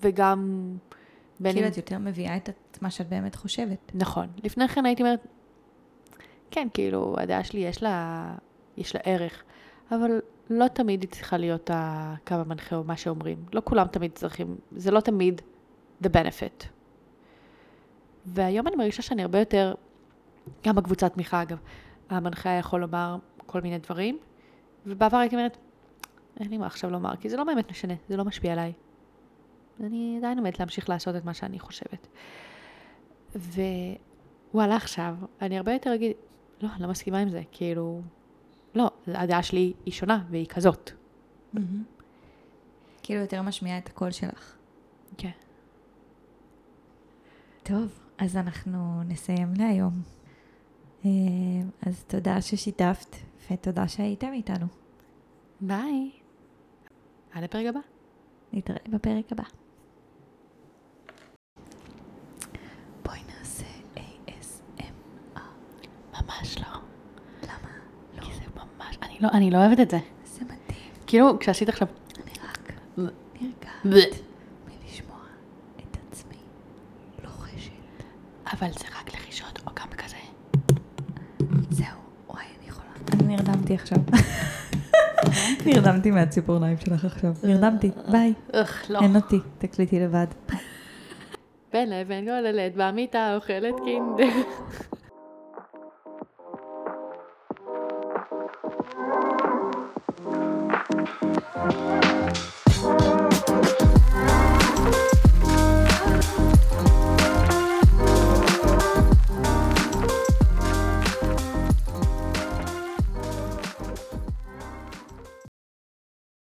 וגם... כאילו את יותר מביאה את מה שאת באמת חושבת. נכון. לפני כן הייתי אומרת, כן, כאילו, הדעה שלי יש לה, יש לה ערך, אבל לא תמיד היא צריכה להיות הקו המנחה או מה שאומרים. לא כולם תמיד צריכים, זה לא תמיד the benefit. והיום אני מרגישה שאני הרבה יותר גם בקבוצת תמיכה אגב, המנחה יכול לומר כל מיני דברים, ובעבר הייתי אומרת, אין לי מה עכשיו לומר, כי זה לא באמת משנה, זה לא משפיע עליי. אני עדיין עומדת להמשיך לעשות את מה שאני חושבת. ווואלה עכשיו, אני הרבה יותר אגיד, לא, אני לא מסכימה עם זה, כאילו, לא, הדעה שלי היא שונה והיא כזאת. Mm-hmm. כאילו יותר משמיעה את הקול שלך. כן. טוב, אז אנחנו נסיים להיום. אה, אז תודה ששיתפת, ותודה שהייתם איתנו. ביי. עד הפרק הבא. נתראה בפרק הבא. בואי נעשה ASMR. ממש לא. למה? לא. כי זה ממש... אני לא, אני לא אוהבת את זה. זה מדהים. כאילו, כשעשית עכשיו... אני רק נרגעת. אבל זה רק לחישות, או גם כזה. זהו, וואי, אני יכולה. אני נרדמתי עכשיו. נרדמתי מהציפורניים שלך עכשיו. נרדמתי, ביי. איך, לא. אין אותי, תקליטי לבד. בין לבין גוללת במיטה אוכלת קינדר.